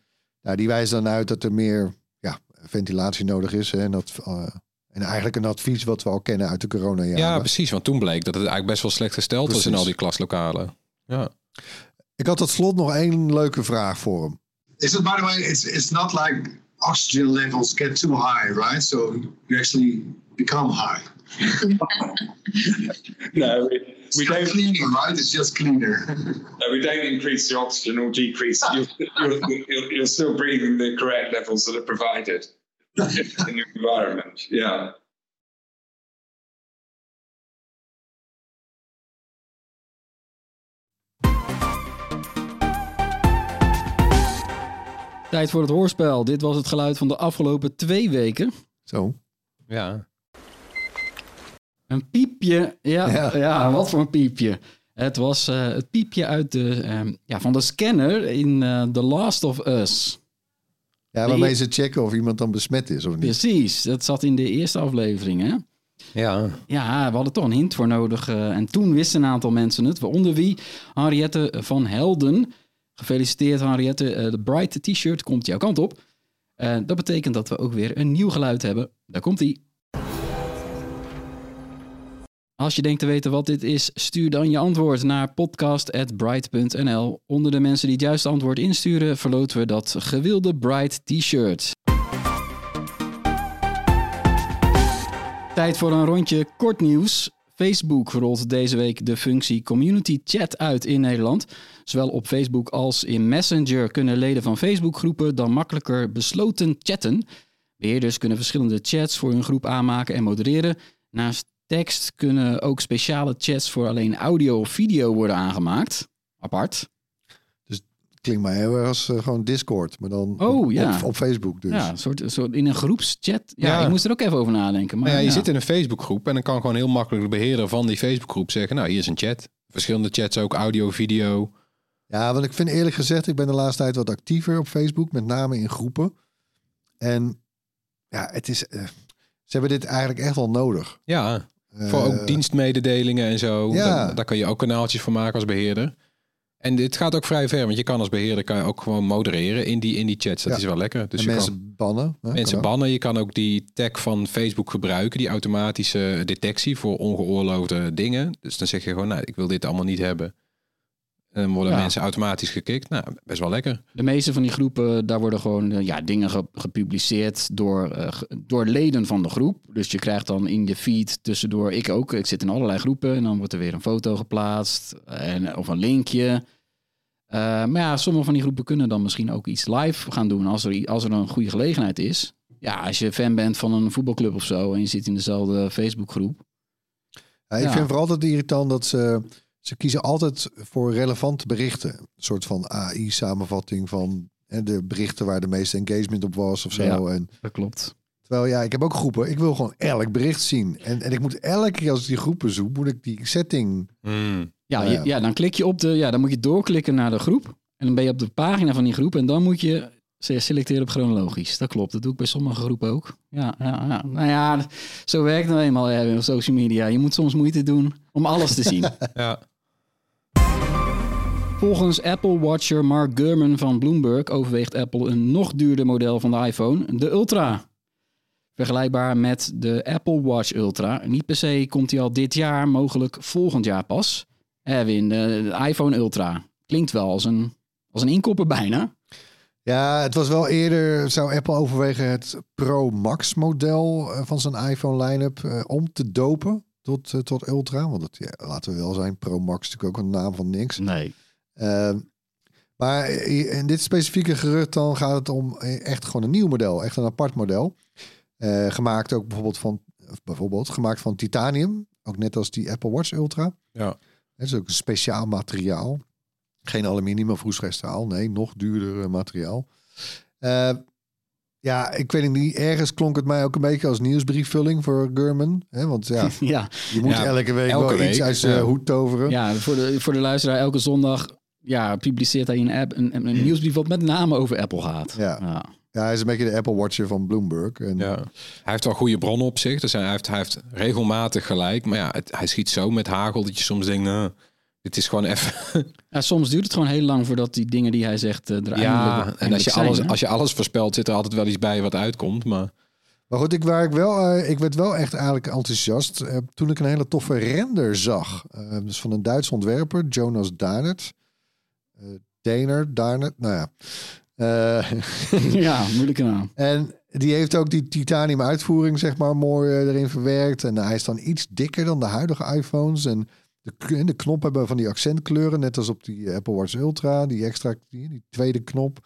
ja, die wijzen dan uit dat er meer ja, ventilatie nodig is. Hè, en, dat, eh, en eigenlijk een advies wat we al kennen uit de coronajaren. Ja, precies. Want toen bleek dat het eigenlijk best wel slecht gesteld was in al die klaslokalen. Ja. Ik had tot slot nog één leuke vraag voor hem. Is it, by the way, it's it's not like oxygen levels get too high, right? So you actually become high. No, we, we don't. cleaning, right? It's just cleaner. No, we don't increase the oxygen or decrease. You're, you're, you're, you're still breathing the correct levels that are provided in your environment. Yeah. Tijd voor het hoorspel. Dit was het geluid van de afgelopen twee weken. Zo. ja. Een piepje. Ja, ja. Ja. wat voor een piepje. Het was eh, het piepje uit de, ehm, ja, van de scanner in eh, The Last of Us. Ja, waarmee ze checken of iemand dan besmet is of niet. Precies, dat zat in de eerste aflevering. Hè? Ja. Ja, we hadden toch een hint voor nodig. eh, en toen wisten een aantal mensen het. Waaronder wie? Henriette van Helden. Gefeliciteerd Henriette. Eh, de Bright t-shirt komt jouw kant op. Dat betekent dat we ook weer een nieuw geluid hebben. Daar komt ie. Als je denkt te weten wat dit is, stuur dan je antwoord naar podcast.bright.nl. Onder de mensen die het juiste antwoord insturen, verloten we dat gewilde Bright t-shirt. Tijd voor een rondje kort nieuws. Facebook rolt deze week de functie Community Chat uit in Nederland. Zowel op Facebook als in Messenger kunnen leden van Facebookgroepen dan makkelijker besloten chatten. Beheerders kunnen verschillende chats voor hun groep aanmaken en modereren. Naast tekst kunnen ook speciale chats voor alleen audio of video worden aangemaakt. Apart. Klinkt mij heel erg als eh, gewoon Discord, maar dan Oh, op, ja. op, op Facebook dus. Ja, een soort, een soort in een groepschat. Ja, Ja. ik moest er ook even over nadenken. Maar Maar ja, je ja. zit in een Facebookgroep en dan kan gewoon heel makkelijk de beheerder van die Facebookgroep zeggen, nou hier is een chat. Verschillende chats ook, audio, video. Ja, want ik vind eerlijk gezegd, ik ben de laatste tijd wat actiever op Facebook, met name in groepen. En ja, het is, eh, ze hebben dit eigenlijk echt wel nodig. Ja, voor ook dienstmededelingen en zo. Ja. Daar, daar kan je ook kanaaltjes voor maken als beheerder. En dit gaat ook vrij ver, want je kan als beheerder kan je ook gewoon modereren in die, in die chats. Dat Ja. is wel lekker. Dus en je mensen kan bannen. hè, mensen bannen. Je kan ook die tag van Facebook gebruiken, die automatische detectie voor ongeoorloofde dingen. Dus dan zeg je gewoon, nou, ik wil dit allemaal niet hebben. En dan worden Ja. mensen automatisch gekikt. Nou, best wel lekker. De meeste van die groepen, daar worden gewoon eh, ja, dingen ge- gepubliceerd door, eh, door leden van de groep. Dus je krijgt dan in je feed tussendoor, ik ook, ik zit in allerlei groepen en dan wordt er weer een foto geplaatst en, of een linkje. Eh, maar ja, sommige van die groepen kunnen dan misschien ook iets live gaan doen als er, als er een goede gelegenheid is. Ja, als je fan bent van een voetbalclub of zo en je zit in dezelfde Facebookgroep. Ja, ik Ja. vind vooral altijd irritant dat ze... Ze kiezen altijd voor relevante berichten. Een soort van AI-samenvatting van hè, de berichten waar de meeste engagement op was of zo. Ja. En, Dat klopt. terwijl ja, ik heb ook groepen. Ik wil gewoon elk bericht zien. En, en ik moet elke keer als ik die groepen zoek, moet ik die setting... Hmm. Ja, Nou je- ja. ja. dan klik je op de, ja, dan moet je doorklikken naar de groep. En dan ben je op de pagina van die groep en dan moet je se- selecteren op chronologisch. Dat klopt, dat doe ik bij sommige groepen ook. Ja, ja, ja. nou ja, zo werkt het nou eenmaal Erwin, op social media. Je moet soms moeite doen om alles te zien. Ja. Volgens Apple Watcher Mark Gurman van Bloomberg overweegt Apple een nog duurder model van de iPhone, de Ultra. Vergelijkbaar met de Apple Watch Ultra. Niet per se komt die al dit jaar, mogelijk volgend jaar pas. Erwin, de, de iPhone Ultra. Klinkt wel als een, als een inkopper bijna. Ja, het was wel eerder, zou Apple overwegen het Pro Max model eh, van zijn iPhone line-up eh, om te dopen tot, eh, tot Ultra. Want het, ja, laten we wel zijn, Pro Max is natuurlijk ook een naam van niks. Nee. Ehm, maar in dit specifieke gerucht dan gaat het om eh, echt gewoon een nieuw model, echt een apart model. Eh, gemaakt ook bijvoorbeeld van, of bijvoorbeeld gemaakt van titanium, ook net als die Apple Watch Ultra. Ja. Het is ook een speciaal materiaal. Geen aluminium of roestvrij nee, nog duurder eh, materiaal. Eh, ja, ik weet niet, ergens klonk het mij ook een beetje als nieuwsbriefvulling voor Gurman. Hè? Want ja, Ja, je moet Ja, elke week elke wel iets uit zijn hoed toveren. ja voor, de, voor de luisteraar, elke zondag ja, publiceert hij een, app, een, een nieuwsbrief wat met name over Apple gaat. Ja. ja. Ja, hij is een beetje de Apple Watcher van Bloomberg. En, Ja. Hij heeft wel goede bronnen op zich. Dus hij heeft, hij heeft regelmatig gelijk. Maar ja, het, hij schiet zo met hagel dat je soms denkt, nou, dit is gewoon even... Ja, soms duurt het gewoon heel lang voordat die dingen die hij zegt eh, er Ja, en als je, zijn, alles, hè? als je alles voorspelt, zit er altijd wel iets bij wat uitkomt. Maar Maar goed, ik, waar ik, wel, eh, ik werd wel echt eigenlijk enthousiast eh, toen ik een hele toffe render zag. Dus van een Duitse ontwerper, Jonas Darnert. Eh Daner, Darnert, nou ja. Eh, ja, moeilijke naam. en die heeft ook die titanium uitvoering, zeg maar, mooi eh, erin verwerkt. En hij is dan iets dikker dan de huidige iPhones. En de, de knop hebben van die accentkleuren, net als op die Apple Watch Ultra. Die extra, die, die tweede knop.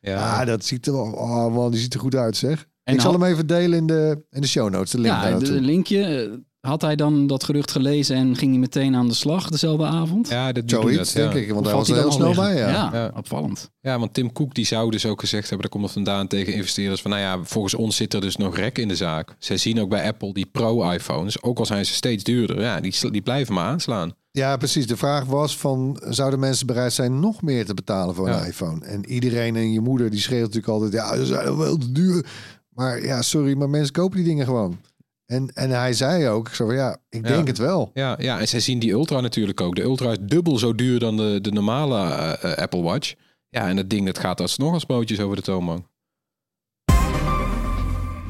Ja, ja, dat ziet er wel, oh man, die ziet er goed uit, zeg. En ik zal hem even delen in de, in de show notes, de link Ja, de linkje. Had hij dan dat gerucht gelezen en ging hij meteen aan de slag dezelfde avond? ja dat doet Zoiets, dat, ja. denk ik. Want hij was er hij heel snel bij, ja. Ja, Ja. opvallend. Ja, want Tim Cook die zou dus ook gezegd hebben, daar komt het vandaan tegen investeerders, van nou ja, volgens ons zit er dus nog rek in de zaak. Zij zien ook bij Apple die pro-iPhones, ook al zijn ze steeds duurder, ja, die, die blijven maar aanslaan. Ja, precies. De vraag was van, zouden mensen bereid zijn nog meer te betalen voor een Ja. iPhone? En iedereen en je moeder, die schreeuwt natuurlijk altijd, ja, ze zijn wel te duur. Maar ja, sorry, maar mensen kopen die dingen gewoon. En, en hij zei ook, ik zei van, ja, ik Ja. denk het wel. Ja, ja, en zij zien die Ultra natuurlijk ook. De Ultra is dubbel zo duur dan de, de normale eh, eh, Apple Watch. Ja, en dat ding dat gaat alsnog als broodjes over de toonbank.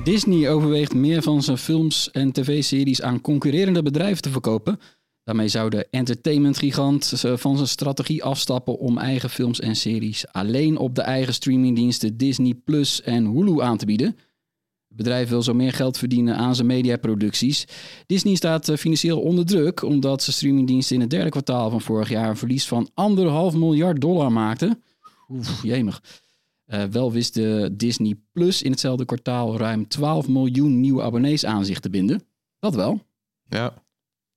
Disney overweegt meer van zijn films en tv-series aan concurrerende bedrijven te verkopen. Daarmee zou de entertainmentgigant van zijn strategie afstappen om eigen films en series alleen op de eigen streamingdiensten Disney Plus en Hulu aan te bieden. Het bedrijf wil zo meer geld verdienen aan zijn mediaproducties. Disney staat eh, financieel onder druk omdat zijn streamingdiensten in het derde kwartaal van vorig jaar een verlies van anderhalf miljard dollar maakten. Oef, jemig. Eh, wel wist de Disney Plus in hetzelfde kwartaal ruim 12 miljoen nieuwe abonnees aan zich te binden. Dat wel. Ja,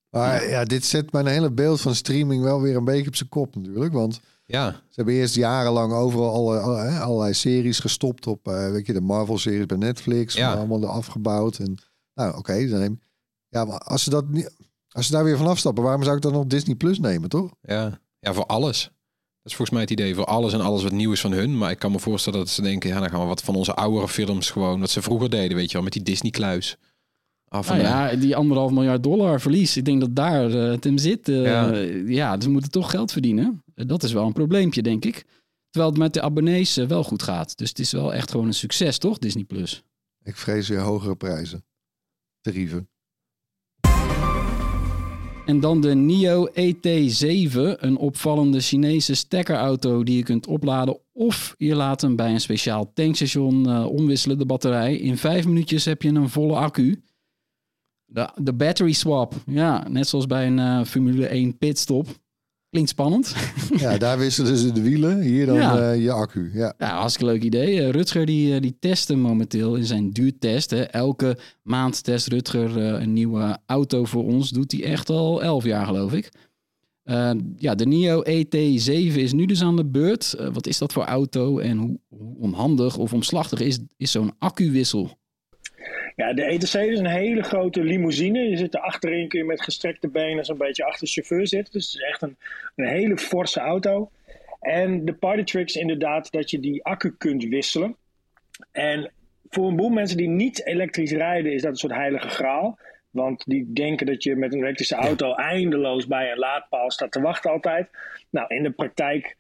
Maar ja, dit zet mijn hele beeld van streaming wel weer een beetje op zijn kop natuurlijk. Want ja, ze hebben eerst jarenlang overal alle, alle- allerlei series gestopt op, eh, weet je, de Marvel-series bij Netflix. Ja. Allemaal afgebouwd. En, nou, oké, dan neem Ja, maar als ze, dat niet, als ze daar weer van afstappen, waarom zou ik dan nog Disney Plus nemen, toch? ja. Ja, voor alles. Dat is volgens mij het idee. Voor alles en alles wat nieuw is van hun. Maar ik kan me voorstellen dat ze denken, ja, dan gaan we wat van onze oudere films gewoon, wat ze vroeger deden, weet je wel, met die Disney-kluis. Af en Nou aan. ja, die anderhalf miljard dollar verlies. Ik denk dat daar eh, het hem zit. Eh, Ja. ja. dus we moeten toch geld verdienen. Eh, dat is wel een probleempje, denk ik. Terwijl het met de abonnees wel goed gaat. Dus het is wel echt gewoon een succes, toch, Disney Plus? Ik vrees weer hogere prijzen. Tarieven. En dan de NIO ET7, een opvallende Chinese stekkerauto die je kunt opladen of je laat hem bij een speciaal tankstation eh, omwisselen, de batterij. In vijf minuutjes heb je een volle accu. De, de battery swap, ja, net zoals bij een eh, Formule 1 pitstop. Klinkt spannend. Ja, daar wisselen ze de wielen. Hier dan Ja. eh, je accu. Ja. Ja, hartstikke leuk idee. Eh, Rutger die, die test hem momenteel in zijn duurtest. Hè. Elke maand test Rutger een nieuwe auto voor ons. Doet hij echt al 11 jaar, geloof ik. Ja, de NIO ET7 is nu dus aan de beurt. Wat is dat voor auto en hoe, hoe onhandig of omslachtig is, is zo'n accuwissel? Ja, de ETC is een hele grote limousine. Je zit er achterin, kun je met gestrekte benen zo'n beetje achter de chauffeur zitten. Dus het is echt een, een hele forse auto. En de party trick is inderdaad dat je die accu kunt wisselen. En voor een boel mensen die niet elektrisch rijden, is dat een soort heilige graal. Want die denken dat je met een elektrische auto eindeloos bij een laadpaal staat te wachten altijd. Nou, in de praktijk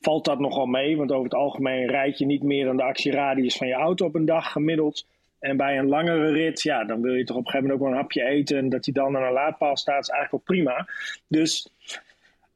valt dat nogal mee. Want over het algemeen rijd je niet meer dan de actieradius van je auto op een dag gemiddeld. En bij een langere rit, ja, dan wil je toch op een gegeven moment ook wel een hapje eten. En dat die dan aan een laadpaal staat, is eigenlijk wel prima. Dus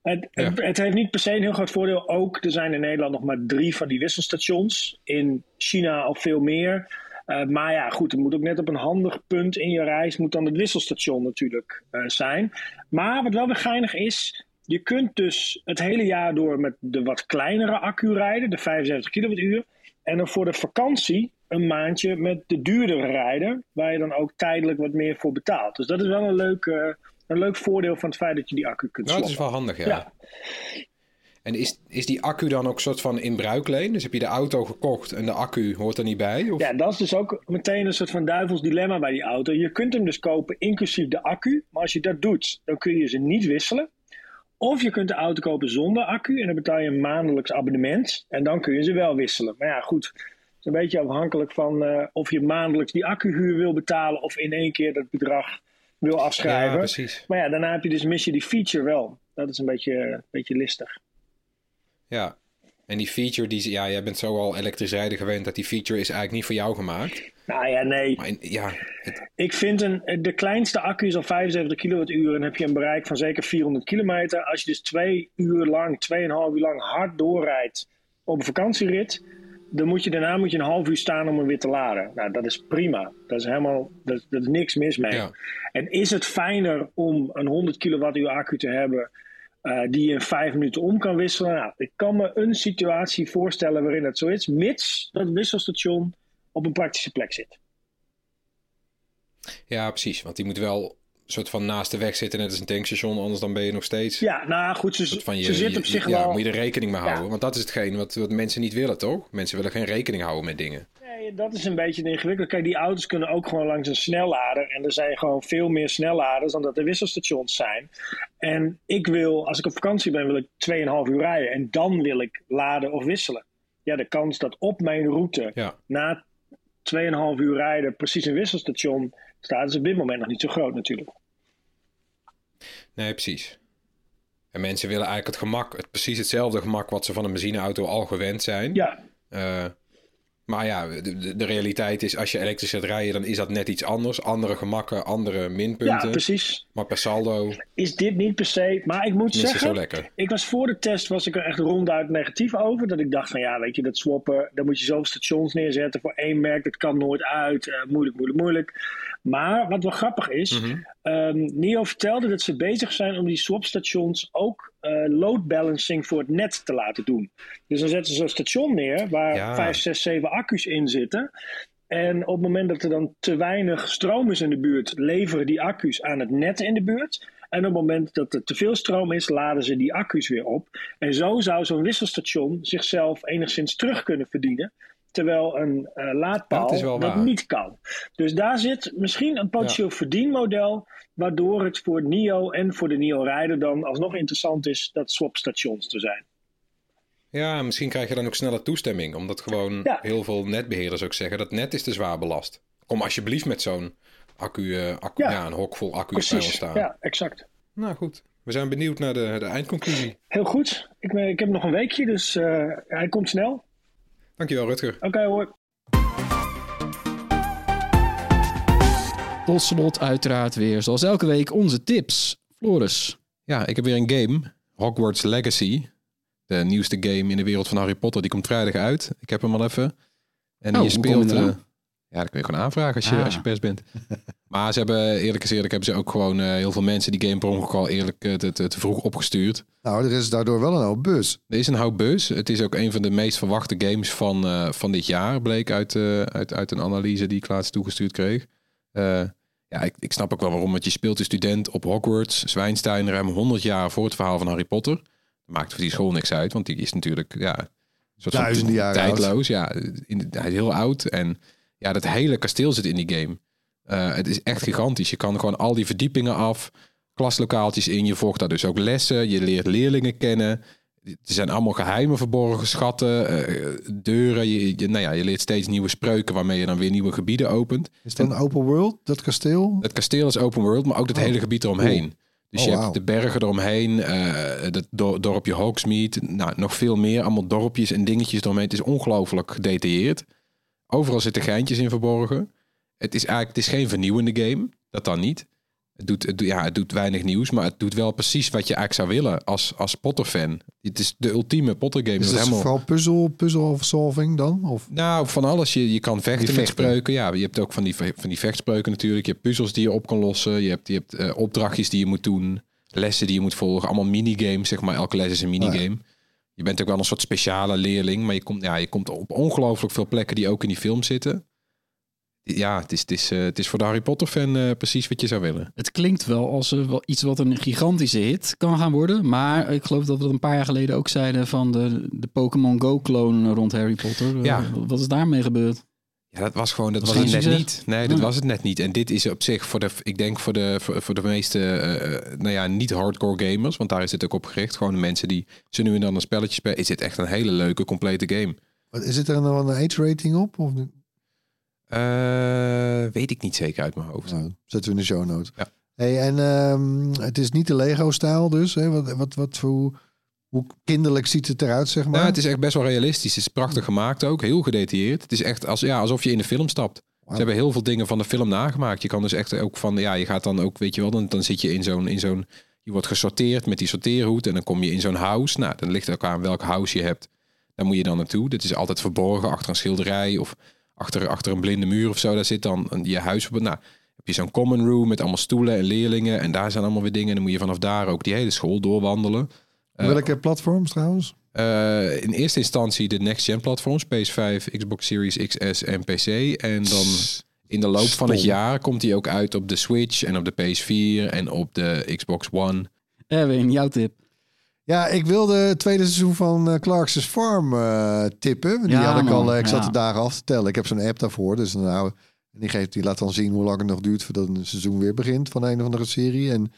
het, het, het heeft niet per se een heel groot voordeel. Ook, er zijn in Nederland nog maar drie van die wisselstations. In China al veel meer. Uh, maar ja, goed, het moet ook net op een handig punt in je reis, moet dan het wisselstation natuurlijk uh, zijn. Maar wat wel weer geinig is, je kunt dus het hele jaar door met de wat kleinere accu rijden, de 75 kilowattuur. En dan voor de vakantie een maandje met de duurdere rijden, waar je dan ook tijdelijk wat meer voor betaalt. Dus dat is wel een leuk, uh, een leuk voordeel van het feit dat je die accu kunt Nou, swappen. dat is wel handig, ja. Ja. En is, is die accu dan ook soort van in bruikleen? Dus heb je de auto gekocht en de accu hoort er niet bij? Of? Ja, dat is dus ook meteen een soort van duivels dilemma bij die auto. Je kunt hem dus kopen inclusief de accu, maar als je dat doet, dan kun je ze niet wisselen. Of je kunt de auto kopen zonder accu en dan betaal je een maandelijks abonnement en dan kun je ze wel wisselen. Maar ja, goed, is een beetje afhankelijk van uh, of je maandelijks die accuhuur wil betalen of in één keer dat bedrag wil afschrijven. Ja, precies. Maar ja, daarna heb je dus mis je die feature wel. Dat is een beetje, een beetje listig. Ja, en die feature, die, ja, jij bent zo al elektrisch rijden gewend dat die feature is eigenlijk niet voor jou gemaakt. Nou ja, nee. Maar in- ja, het- Ik vind een, de kleinste accu is al 75 kilowattuur en heb je een bereik van zeker 400 kilometer. Als je dus twee uur lang, tweeënhalf uur lang hard doorrijdt op een vakantierit, dan moet je daarna moet je een half uur staan om hem weer te laden. Nou, dat is prima. Dat is helemaal, dat, dat is niks mis mee. Ja. En is het fijner om een 100 kilowattuur accu te hebben eh, die je in vijf minuten om kan wisselen? Nou, ik kan me een situatie voorstellen waarin dat zo is, mits dat wisselstation op een praktische plek zit. ja, precies. Want die moet wel soort van naast de weg zitten, net als een tankstation. Anders dan ben je nog steeds... Ja, nou goed, ze, een soort van je, ze zit op zich ja, wel... moet je er rekening mee Ja. houden. Want dat is hetgeen wat, wat mensen niet willen, toch? Mensen willen geen rekening houden met dingen. Nee, dat is een beetje ingewikkeld. Kijk, die auto's kunnen ook gewoon langs een snellader. En er zijn gewoon veel meer snelladers dan dat er wisselstations zijn. En ik wil, als ik op vakantie ben, wil ik 2,5 uur rijden. En dan wil ik laden of wisselen. Ja, de kans dat op mijn route Ja, na 2,5 uur rijden precies een wisselstation staat, is op dit moment nog niet zo groot natuurlijk. Nee, precies. En mensen willen eigenlijk het gemak, het, precies hetzelfde gemak wat ze van een benzineauto al gewend zijn. Ja, Eh, maar ja, de, de, realiteit is, als je elektrisch gaat rijden, dan is dat net iets anders. Andere gemakken, andere ja minpunten. precies. maar per saldo Is dit niet per se... Maar ik moet zeggen... zo lekker. Ik was voor de test was ik er echt ronduit negatief over. Dat ik dacht van ja, weet je, dat swappen, dan moet je zoveel stations neerzetten voor één merk. Dat kan nooit uit. eh, moeilijk, moeilijk, moeilijk. Maar wat wel grappig is, Mhm. ehm, NIO vertelde dat ze bezig zijn om die swapstations ook eh, load balancing voor het net te laten doen. Dus dan zetten ze een station neer waar Ja. 5, 6, 7 accu's in zitten. En op het moment dat er dan te weinig stroom is in de buurt, leveren die accu's aan het net in de buurt. En op het moment dat er te veel stroom is, laden ze die accu's weer op. En zo zou zo'n wisselstation zichzelf enigszins terug kunnen verdienen. Terwijl een eh, laadpaal Dat niet kan. Dus daar zit misschien een potentieel verdienmodel. Waardoor het voor NIO en voor de NIO-rijder dan alsnog interessant is dat swapstations te zijn. Ja, misschien krijg je dan ook sneller toestemming. Omdat gewoon Ja. heel veel netbeheerders ook zeggen dat net is te zwaar belast. Kom alsjeblieft met zo'n accu, eh, accu Ja. ja. een hok vol accu's bij ons staan. ja, exact. Nou goed, we zijn benieuwd naar de, de eindconclusie. Heel goed. Ik, ben- ik heb nog een weekje, dus eh, hij komt snel. Dankjewel Rutger. Oké hoor. Tot slot uiteraard weer, zoals elke week, onze tips. Floris. Ja, ik heb weer een game. Hogwarts Legacy. De nieuwste game in de wereld van Harry Potter. Die komt vrijdag uit. Ik heb hem al even. En Oh, je hoe kom je speelt... Ja, dat kun je gewoon aanvragen als je, Ah. als je pers bent. maar ze hebben, eerlijk is eerlijk, hebben ze ook gewoon eh, heel veel mensen die game per ongeluk al eerlijk eh, te, te, te vroeg opgestuurd. Nou, er is daardoor wel een hoop bus. Er is een hoop bus. Het is ook een van de meest verwachte games van, eh, van dit jaar, bleek uit, uit, uit een analyse die ik laatst toegestuurd kreeg. Ja, ik, ik snap ook wel waarom, want je speelt een student op Hogwarts, Zwijnstein, ruim 100 jaar voor het verhaal van Harry Potter. Dat maakt voor die school niks uit, want die is natuurlijk ja, soort Duizenden jaren tijdloos. Ja, in, hij is heel oud en ja, dat hele kasteel zit in die game. Eh, het is echt gigantisch. Je kan gewoon al die verdiepingen af, klaslokaaltjes in. Je volgt daar dus ook lessen. Je leert leerlingen kennen. Er zijn allemaal geheimen verborgen, schatten, eh, deuren. Je, je, nou ja, je leert steeds nieuwe spreuken waarmee je dan weer nieuwe gebieden opent. Is dat een open world, dat kasteel? Het kasteel is open world, maar ook het Oh, hele gebied eromheen. Dus Oh, je hebt de bergen eromheen, eh het do- dorpje Hogsmeade, nou, nog veel meer. Allemaal dorpjes en dingetjes eromheen. Het is ongelooflijk gedetailleerd. Overal zitten geintjes in verborgen. Het is eigenlijk het is geen vernieuwende game, dat dan niet. Het doet, het, ja, het doet weinig nieuws, maar het doet wel precies wat je eigenlijk zou willen als, als Potter-fan. Het is de ultieme Potter-game. Is Het helemaal... vooral puzzel, puzzel solving dan? Of? Nou, van alles. Je, je kan vechten met spreuken. Ja, je hebt ook van die, van die vechtspreuken natuurlijk. Je hebt puzzels die je op kan lossen. Je hebt, je hebt eh, opdrachtjes die je moet doen. Lessen die je moet volgen. Allemaal minigames, zeg maar. Elke les is een minigame. Je bent ook wel een soort speciale leerling. Maar je komt, ja, je komt op ongelooflijk veel plekken die ook in die film zitten. Ja, het is, het is, eh, het is voor de Harry Potter fan eh, precies wat je zou willen. Het klinkt wel als eh, wel iets wat een gigantische hit kan gaan worden. Maar ik geloof dat we dat een paar jaar geleden ook zeiden van de, de Pokémon Go-clone rond Harry Potter. Ja. Wat is daarmee gebeurd? Ja, dat was gewoon, dat Was was, het net niet. Nee, dat was het net niet. En dit is op zich voor de, ik denk voor de, voor, voor de meeste, eh, nou ja, niet hardcore gamers, want daar is het ook op gericht. Gewoon de mensen die ze nu en dan een spelletje spelen, is dit echt een hele leuke, complete game. Wat, Is het er nog een age rating op? Of niet? Eh, weet ik niet zeker uit mijn hoofd. Nou, zetten we in de show notes. Ja. Hey, en ehm, het is niet de Lego-stijl dus. Hè? Wat, wat, wat voor, hoe, kinderlijk ziet het eruit, zeg maar? Nou, het is echt best wel realistisch. Het is prachtig gemaakt ook, heel gedetailleerd. Het is echt als, ja, alsof je in de film stapt. Ze hebben heel veel dingen van de film nagemaakt. Je kan dus echt ook van, ja, je gaat dan ook, weet je wel, dan, dan zit je in zo'n, in zo'n, je wordt gesorteerd met die sorteerhoed en dan kom je in zo'n house. Nou, dan ligt ook aan welk house je hebt. Daar moet je dan naartoe. Dit is altijd verborgen achter een schilderij of achter, achter een blinde muur of zo. Daar zit dan je huis. op. Nou, heb je zo'n common room met allemaal stoelen en leerlingen en daar zijn allemaal weer dingen. En dan moet je vanaf daar ook die hele school doorwandelen. Eh, Welke platforms trouwens? eh, in eerste instantie de next-gen platforms, PS5, Xbox Series XS en PC. En dan in de loop van het jaar komt hij ook uit op de Switch en op de PS4 en op de Xbox One. Erwin, jouw tip. Ja, ik wilde het tweede seizoen van eh, Clark's Farm eh, tippen. Die Ja, had ik al, man, ik zat ja. de dagen af te tellen. Ik heb zo'n app daarvoor. Dus dan nou, en die, geeft, die laat dan zien hoe lang het nog duurt voordat een seizoen weer begint van een of andere serie. En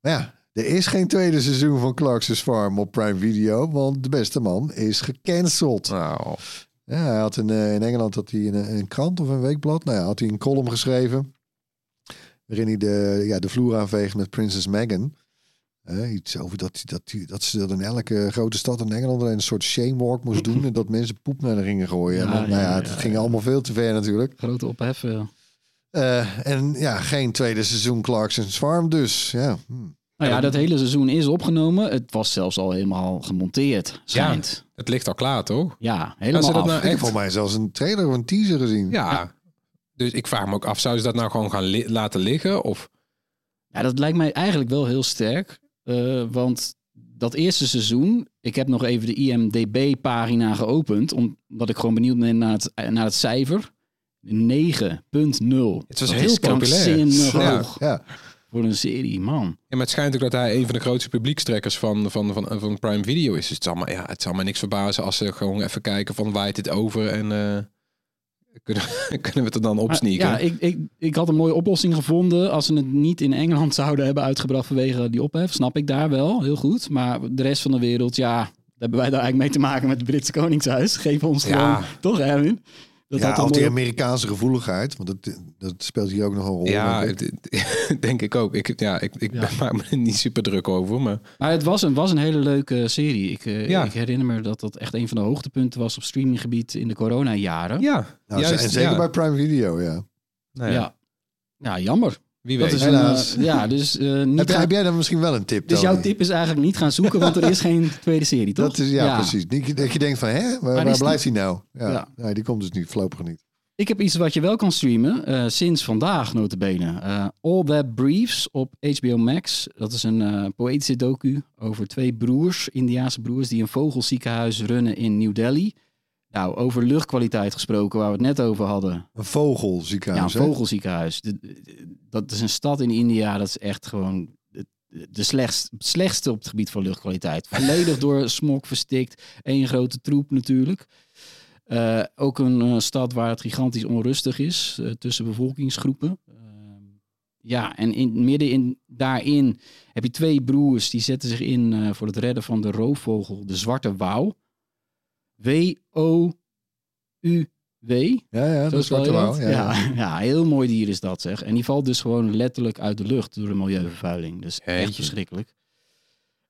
maar ja, er is geen tweede seizoen van Clark's Farm op Prime Video, want de beste man is gecanceld. Nou, Ja, hij had in, eh, in Engeland had hij in een, een krant of een weekblad, nou ja, had hij een column geschreven. Waarin hij de, ja, de vloer aanveegt met Prinses Meghan. Eh, iets over dat, hij- dat, hij- dat ze dat in elke grote stad in Engeland een soort shamewalk moest doen. En dat mensen poep naar de ringen gooien. en Ja, dan, nou ja, ja, het ja, ging ja. allemaal veel te ver natuurlijk. Grote ophef. eh. Eh, en ja, geen tweede seizoen Clarkson's Farm dus. Ja, hm. Nou ja, dat hele seizoen is opgenomen. Het was zelfs al helemaal gemonteerd, schijnt. het ligt al klaar, toch? Ja, helemaal ze dat af. nou ik heb echt? volgens mij zelfs een trailer of een teaser gezien. Ja. Dus ik vraag me ook af, zouden ze dat nou gewoon gaan li- laten liggen? Of Ja, dat lijkt mij eigenlijk wel heel sterk. eh, want dat eerste seizoen, ik heb nog even de IMDB-pagina geopend, omdat ik gewoon benieuwd ben naar het, naar het cijfer. 9.0. Het was Dat heel is populair. Ja. hoog Ja, voor een serie, man. Ja, maar het schijnt ook dat hij een van de grootste publiekstrekkers van, van, van, van Prime Video is. Dus het zal, maar, ja, het zal mij niks verbazen als ze gewoon even kijken van waait dit over en eh, kunnen, kunnen we het er dan opsneaken. Ja, ik, ik, ik had een mooie oplossing gevonden. Als ze het niet in Engeland zouden hebben uitgebracht vanwege die ophef, snap ik daar wel, heel goed. Maar de rest van de wereld, ja, hebben wij daar eigenlijk mee te maken met het Britse Koningshuis. Geef ons gewoon, Ja. toch Erwin? Dat ja Amerikaanse gevoeligheid. Want dat, dat speelt hier ook nog een rol. Ja, denk ik. het- denk ik ook. Ik, ja, ik, ik Ja. maak me er niet super druk over. Maar Maar het was een, was een hele leuke serie. Ik, eh, Ja. ik herinner me dat dat echt een van de hoogtepunten was op streaminggebied in de coronajaren. ja, Nou, juist, en zeker ja. bij Prime Video, ja. Nou ja. ja, ja. jammer. Wie Dat weet. is een, Helaas. eh, ja, dus eh, niet Heb, jij- gaan- heb jij dan misschien wel een tip? Dus Tony? jouw tip is eigenlijk niet gaan zoeken, want er is geen tweede serie, toch? Dat is, ja, precies. Niet dat je denkt van, hè, waar, waar is die- blijft hij nou? Ja, Ja. Nee, die komt dus niet, voorlopig niet. Ik heb iets wat je wel kan streamen, eh, sinds vandaag notabene. Eh All That Briefs op HBO Max. Dat is een eh, poëtische docu over twee broers, Indiaanse broers, die een vogelziekenhuis runnen in New Delhi. Nou, over luchtkwaliteit gesproken, waar we het net over hadden. Een Ja, vogelziekenhuis, een hè? vogelziekenhuis. De- de- dat is een stad in India, dat is echt gewoon de, slechtst, slechtste op het gebied van luchtkwaliteit. Volledig door smog verstikt. Eén grote troep natuurlijk. Eh, ook een eh, stad waar het gigantisch onrustig is eh, tussen bevolkingsgroepen. Ehm, ja, en in, midden in, daarin heb je twee broers die zetten zich in voor het redden van de roofvogel, de zwarte wouw. W-O-U-W. Ja, ja, dat is dat? Ja, ja. Heel mooi dier is dat zeg. En die valt dus gewoon letterlijk uit de lucht door de milieuvervuiling. Dus echt verschrikkelijk.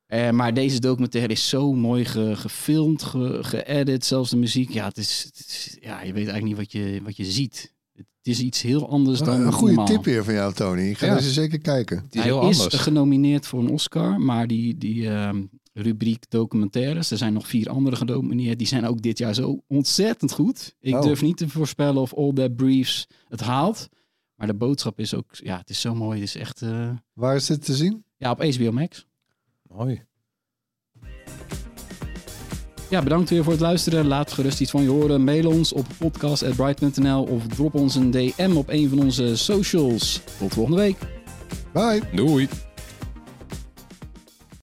Eh, maar deze documentaire is zo mooi ge- gefilmd, ge- geëdit, zelfs de muziek. Ja, het is, het is- ja, je weet eigenlijk niet wat je, wat je ziet. Het is iets heel anders dan Een goede normaal. tip weer van jou, Tony. Ik ga Ja. deze zeker kijken. Die is Hij heel is anders. genomineerd voor een Oscar, maar die, die ehm, rubriek documentaires, er zijn nog vier andere genomineerd, die zijn ook dit jaar zo ontzettend goed. Ik Oh. durf niet te voorspellen of All That Briefs het haalt, maar de boodschap is ook, ja, het is zo mooi. Het is echt, eh, Waar is dit te zien? ja, op HBO Max. Mooi. Ja, bedankt weer voor het luisteren. Laat gerust iets van je horen. Mail ons op podcast.bright.nl of drop ons een DM op een van onze socials. Tot volgende week. Bye. Doei.